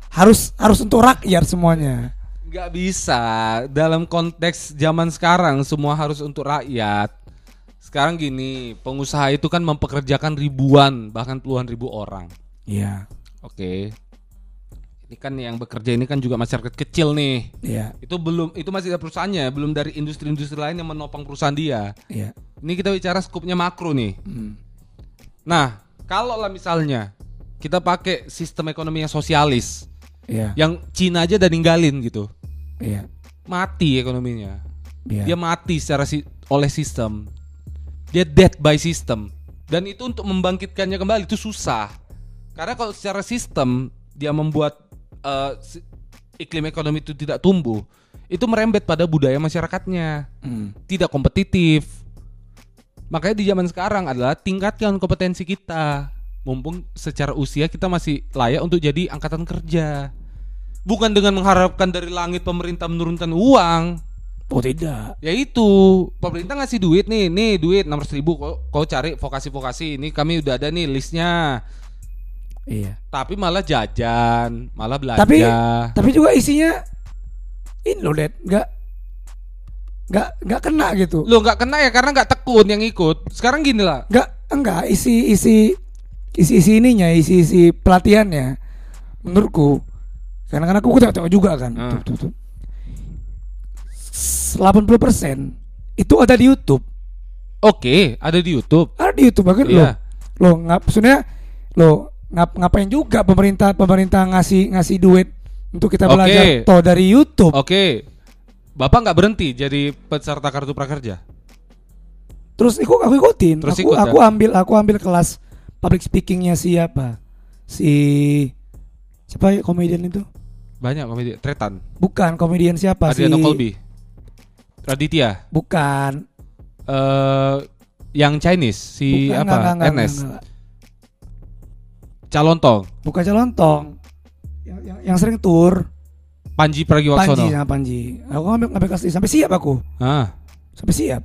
Harus harus untuk rakyat semuanya. Nggak bisa dalam konteks zaman sekarang semua harus untuk rakyat. Sekarang gini, pengusaha itu kan mempekerjakan ribuan bahkan puluhan ribu orang. Iya. Oke. Ini kan yang bekerja ini kan juga masyarakat kecil nih. Iya. Itu belum itu masih ada perusahaannya, belum dari industri-industri lain yang menopang perusahaan dia. Iya. Ini kita bicara skupnya makro nih. Hmm. Nah, kalau lah misalnya kita pakai sistem ekonomi yang sosialis, Iya. yang Cina aja udah ninggalin gitu, Iya. mati ekonominya. Iya. Dia mati secara si- oleh sistem. Dia dead by system. Dan itu untuk membangkitkannya kembali itu susah. Karena kalau secara sistem dia membuat si- iklim ekonomi itu tidak tumbuh, itu merembet pada budaya masyarakatnya, Hmm. tidak kompetitif. Makanya di zaman sekarang adalah tingkatkan kompetensi kita. Mumpung secara usia kita masih layak untuk jadi angkatan kerja. Bukan dengan mengharapkan dari langit pemerintah menurunkan uang. Oh tidak. Ya itu pemerintah ngasih duit nih, nih duit 600 ribu kau, kau cari vokasi-vokasi ini kami udah ada nih listnya. Iya. Tapi malah jajan, malah belanja. Tapi tapi juga isinya ini loh, Dad. Enggak enggak enggak kena gitu. lo nggak kena ya karena nggak tekun yang ikut. Sekarang gini lah, Enggak enggak isi isi isi isi ininya, isi isi pelatihannya menurutku Karena kan aku tengok-tengok juga kan. Ah. Tuh, tuh, tuh. 80% itu ada di YouTube. Oke, ada di YouTube. Ada di YouTube bahkan Iya. lo. Lo ngap sebenarnya lo ngap ngapain juga pemerintah pemerintah ngasih ngasih duit untuk kita belajar toh dari YouTube. Oke. Bapak nggak berhenti jadi peserta kartu prakerja? Terus aku aku ikutin. Terus aku ikut, ya? aku ambil aku ambil kelas public speakingnya siapa? Si siapa ya komedian itu? Banyak komedi. Tretan. Bukan komedian siapa Adriano si Colby. Raditya. Bukan. Eh yang Chinese si Bukan, apa? enggak, enggak, enggak, Ernest. enggak. Calontong. Bukan Calontong. Yang, yang, yang sering tour Panji Pragiwaksono. Panji sama Panji. Aku ngambil ngambil kelas sampai siap aku. Ah, Sampai siap.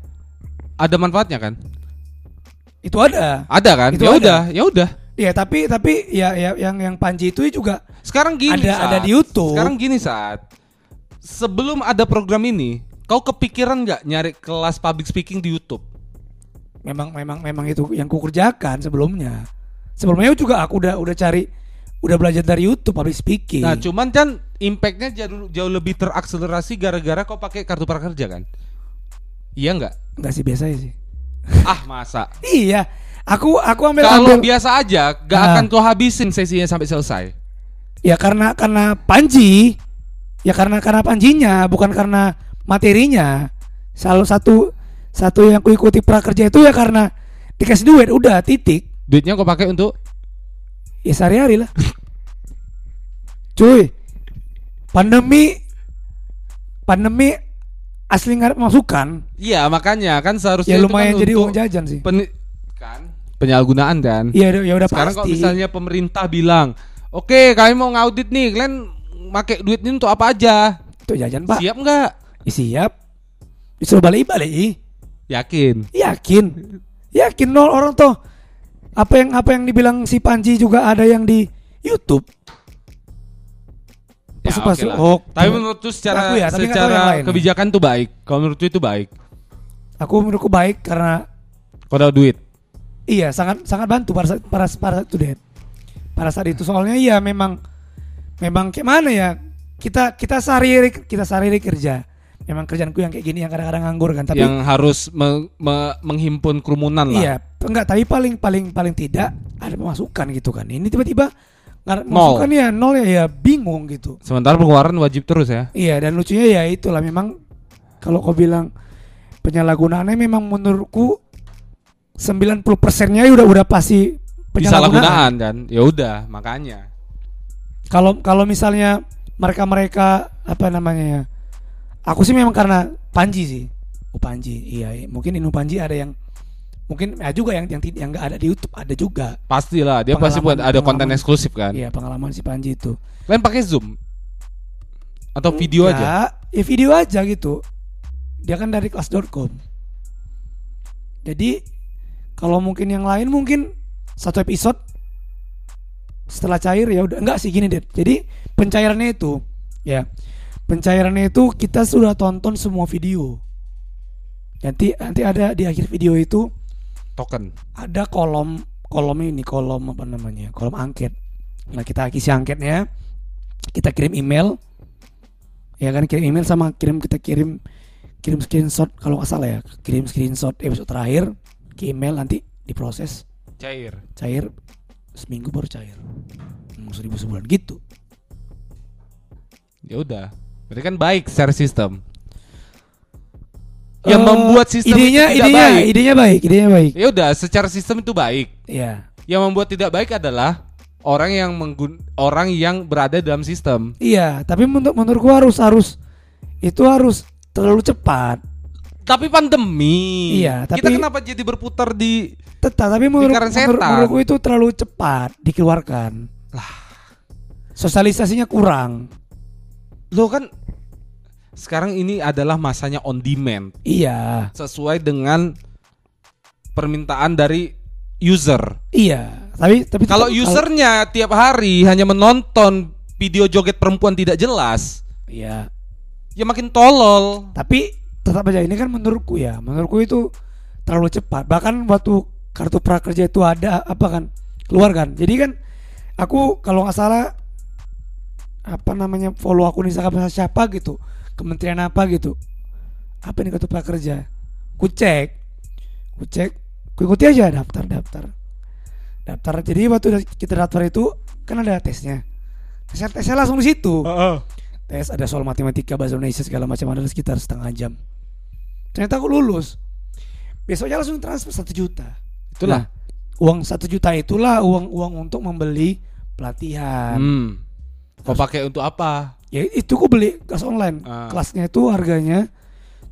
ada manfaatnya kan? Itu ada. Ada kan? Itu ya ada. udah, ya udah. Iya, tapi tapi ya, ya yang yang Panji itu juga Sekarang gini ada Saat. ada di YouTube. Sekarang gini saat sebelum ada program ini, kau kepikiran nggak nyari kelas public speaking di YouTube? memang memang memang itu yang ku kerjakan sebelumnya. Sebelumnya juga aku udah udah cari udah belajar dari YouTube public speaking. Nah, cuman kan impactnya jauh jauh lebih terakselerasi gara-gara kau pakai kartu prakerja kan? Iya nggak? Enggak sih biasa sih. ah masa? Iya. Aku aku ambil Kalau ambil biasa aja, gak Nah. akan kau habisin sesinya sampai selesai. ya karena karena Panji ya karena karena Panjinya bukan karena materinya. Salah satu satu yang ku ikuti prakerja itu ya karena dikasih duit udah titik. Duitnya kau pakai untuk Ya sehari-hari lah. Cuy, pandemi pandemi asli nggak ada masukan. Iya makanya kan seharusnya Ya lumayan kan jadi untuk uang jajan sih. peni- kan penyalahgunaan kan. Iya ya udah Sekarang kalau pasti. misalnya pemerintah bilang, oke kami mau ngaudit nih, kalian pakai duit ini untuk apa aja? Itu jajan pak. Siap nggak? Ya, siap. Disuruh balik balik. Yakin? Yakin. Yakin nol orang tuh. Apa yang apa yang dibilang si Panji juga ada yang di YouTube. Ya, lah. oh, tapi cuma- menurut tuh secara Aku ya, tapi secara kebijakan tuh baik. Kalau menurut tuh itu baik. Aku menurutku baik karena Kalau ada duit. Iya, sangat sangat bantu pada, pada saat itu deh. Pada saat itu soalnya iya memang memang kayak mana ya? Kita kita sehari kita sehari kerja. Memang kerjaanku yang kayak gini yang kadang-kadang nganggur kan, tapi yang harus me- me- menghimpun kerumunan lah. iya, enggak, tapi paling paling paling tidak ada pemasukan gitu kan. Ini tiba-tiba pemasukan ya nol ya, ya bingung gitu. Sementara pengeluaran wajib terus ya. Iya, dan lucunya ya itulah memang kalau kau bilang penyalahgunaannya memang menurutku 90 persennya udah udah pasti Disalahgunaan kan. Ya udah, makanya. kalau kalau misalnya mereka-mereka apa namanya ya aku sih memang karena Panji sih. Oh Panji. Iya iya. mungkin Inu Panji ada yang mungkin ada juga yang yang yang nggak ada di YouTube ada juga. Pastilah, dia pasti buat ada konten eksklusif kan. iya pengalaman si Panji itu. Kalian pakai Zoom? Atau video Enggak, aja? ya video aja gitu. Dia kan dari kelas.com jadi kalau mungkin yang lain mungkin satu episode setelah cair ya udah. Enggak sih gini deh jadi pencairannya itu ya pencairannya itu kita sudah tonton semua video. Nanti nanti ada di akhir video itu Token. ada kolom kolom ini kolom apa namanya kolom angket. Nah kita isi angketnya kita kirim email. Ya kan kirim email sama kirim kita kirim kirim screenshot kalau nggak salah ya. Kirim screenshot episode terakhir ke email nanti diproses. Cair. cair seminggu baru cair. Hmm, seribu sebulan gitu. Ya udah. Berarti kan baik secara sistem. Yang Eh, membuat sistem idenya itu tidak idenya baik. idenya baik idenya baik Ya udah, secara sistem itu baik. ya Yang membuat tidak baik adalah orang yang menggun orang yang berada dalam sistem. iya tapi menurut menurutku harus harus itu harus terlalu cepat Tapi pandemi. Iya, Kita tapi- kenapa jadi berputar di Tetap, tapi menurut, menurut setan. menurutku itu terlalu cepat dikeluarkan. Sosialisasinya kurang. Lo kan sekarang ini adalah masanya on demand Iya, sesuai dengan permintaan dari user. iya. Tapi tapi Kalau usernya tiap hari hanya menonton video joget perempuan tidak jelas, iya. ya makin tolol. Tapi tetap aja ini kan menurutku ya, menurutku itu terlalu cepat. Bahkan waktu kartu prakerja itu ada apa kan keluar kan. Jadi kan aku kalau nggak salah apa namanya follow akun Instagram siapa gitu kementerian apa gitu. Apa nih kartu prakerja ku cek ku cek ku ikuti aja daftar daftar. Daftar jadi waktu kita daftar itu kan ada tesnya. Tesnya tesnya langsung di situ. Tes ada soal matematika bahasa Indonesia segala macam ada sekitar setengah jam. Ternyata aku lulus. Besoknya langsung transfer satu juta. Itulah. Nah, uang satu juta itulah uang uang untuk membeli pelatihan. Hmm. Kau pakai untuk apa? ya itu aku beli kelas online Ah. kelasnya itu harganya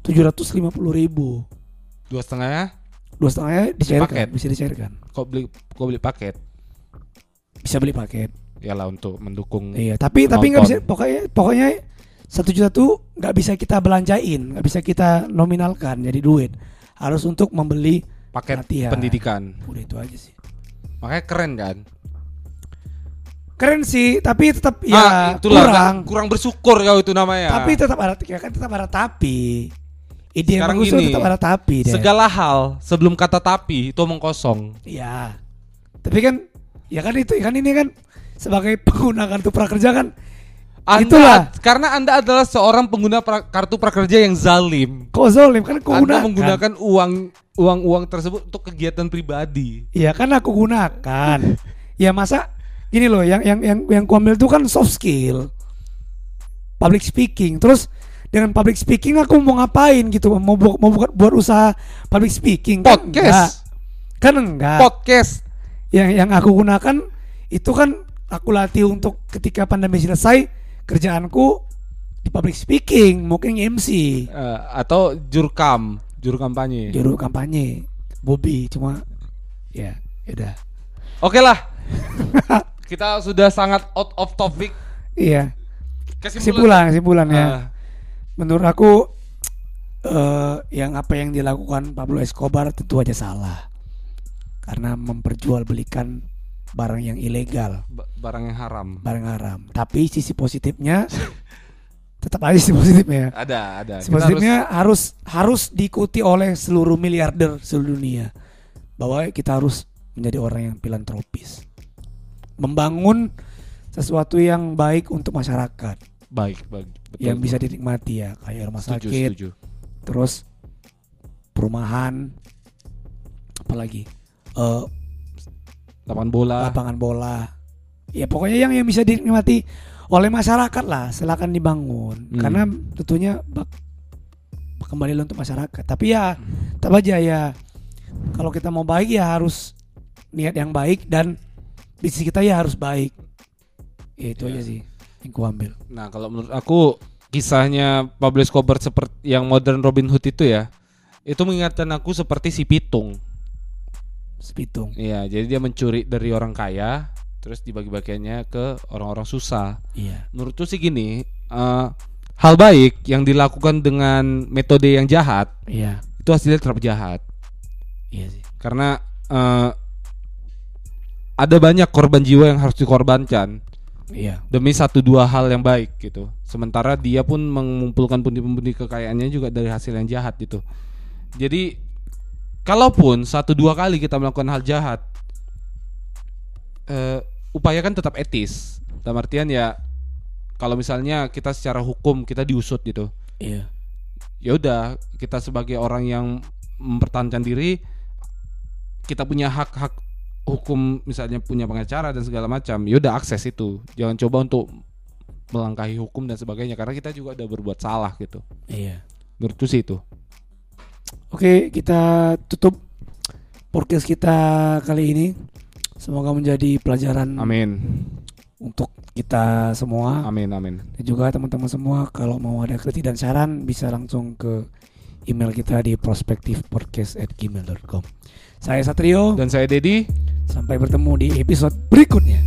tujuh ratus lima puluh ribu Dua setengahnya? dua setengahnya dicairkan Paket. bisa dicairkan Kau beli kau beli paket? bisa beli paket Yalah untuk mendukung. iya tapi tapi nggak bisa Penonton. pokoknya pokoknya satu juta tuh nggak bisa kita belanjain nggak bisa kita nominalkan jadi duit harus untuk membeli paket Pelatihan. pendidikan. udah itu aja sih Makanya keren kan? Keren sih tapi tetap Ah, ya itulah kurang kan, kurang bersyukur kau itu namanya. tapi tetap ada ya kan tetap ada tapi ide yang Sekarang bagus tuh gini, tetap ada tapi deh segala hal sebelum kata tapi itu omong kosong. Iya. Tapi kan ya kan itu kan ini kan sebagai pengguna kartu prakerja kan Anda, Itulah. karena Anda adalah seorang pengguna pra- kartu prakerja yang zalim. kok zolim kan aku Anda gunakan. menggunakan uang uang uang tersebut untuk kegiatan pribadi. Iya kan aku gunakan. ya masa gini loh yang yang yang yang ku ambil tuh kan soft skill. Public speaking. Terus dengan public speaking aku mau ngapain gitu? Mau bu- mau buat buat usaha public speaking kan enggak. Podcast, Kan enggak. podcast. yang yang aku gunakan itu kan aku latih untuk ketika pandemi selesai kerjaanku di public speaking mungkin MC Eh, atau jurkam, juru kampanye. juru kampanye Bobby cuma ya udah Oke lah. Kita sudah sangat out of topic. iya. Kesimpulan. Kesimpulan ya. Ah, menurut aku eh yang apa yang dilakukan Pablo Escobar tentu aja salah. Karena memperjualbelikan barang yang ilegal. Ba- barang yang haram. barang haram. Tapi sisi positifnya tetap aja sisi positifnya Ada, ada. Kita Sebenarnya harus harus diikuti oleh seluruh miliarder seluruh dunia. Bahwa kita harus menjadi orang yang filantropis, membangun sesuatu yang baik untuk masyarakat baik, baik. Betul. yang bisa dinikmati ya kayak rumah setuju, sakit, setuju. terus perumahan, apalagi eh, Lapangan bola. lapangan bola, ya pokoknya yang yang bisa dinikmati oleh masyarakat lah silakan dibangun Hmm. karena tentunya bak- kembali untuk masyarakat tapi ya tetap aja ya kalau kita mau baik ya harus niat yang baik dan bisnis kita ya harus baik. Ya, itu Ya. aja sih yang ku ambil. Nah, kalau menurut aku kisahnya Pablo Escobar seperti yang modern Robin Hood itu ya, itu mengingatkan aku seperti si Pitung. sepitung Iya, jadi dia mencuri dari orang kaya, terus dibagi-bagiannya ke orang-orang susah. iya. Menurutku sih gini, eh, hal baik yang dilakukan dengan metode yang jahat iya. itu hasilnya tetap jahat, iya sih. Karena eh, ada banyak korban jiwa yang harus dikorbankan iya demi satu dua hal yang baik gitu. Sementara dia pun mengumpulkan pundi-pundi kekayaannya juga dari hasil yang jahat gitu. Jadi kalaupun satu dua kali kita melakukan hal jahat, eh, upayakan tetap etis. Dalam artian ya kalau misalnya kita secara hukum kita diusut gitu, iya ya udah kita sebagai orang yang mempertahankan diri kita punya hak-hak hukum misalnya punya pengacara dan segala macam ya udah akses itu jangan coba untuk melangkahi hukum dan sebagainya karena kita juga udah berbuat salah gitu iya menurutku sih itu Oke, kita tutup podcast kita kali ini. Semoga menjadi pelajaran amin untuk kita semua amin amin dan juga teman-teman semua. Kalau mau ada kritik dan saran bisa langsung ke email kita di prospektifpodcast@gmail.com. Saya Satrio, dan saya Dedi sampai bertemu di episode berikutnya.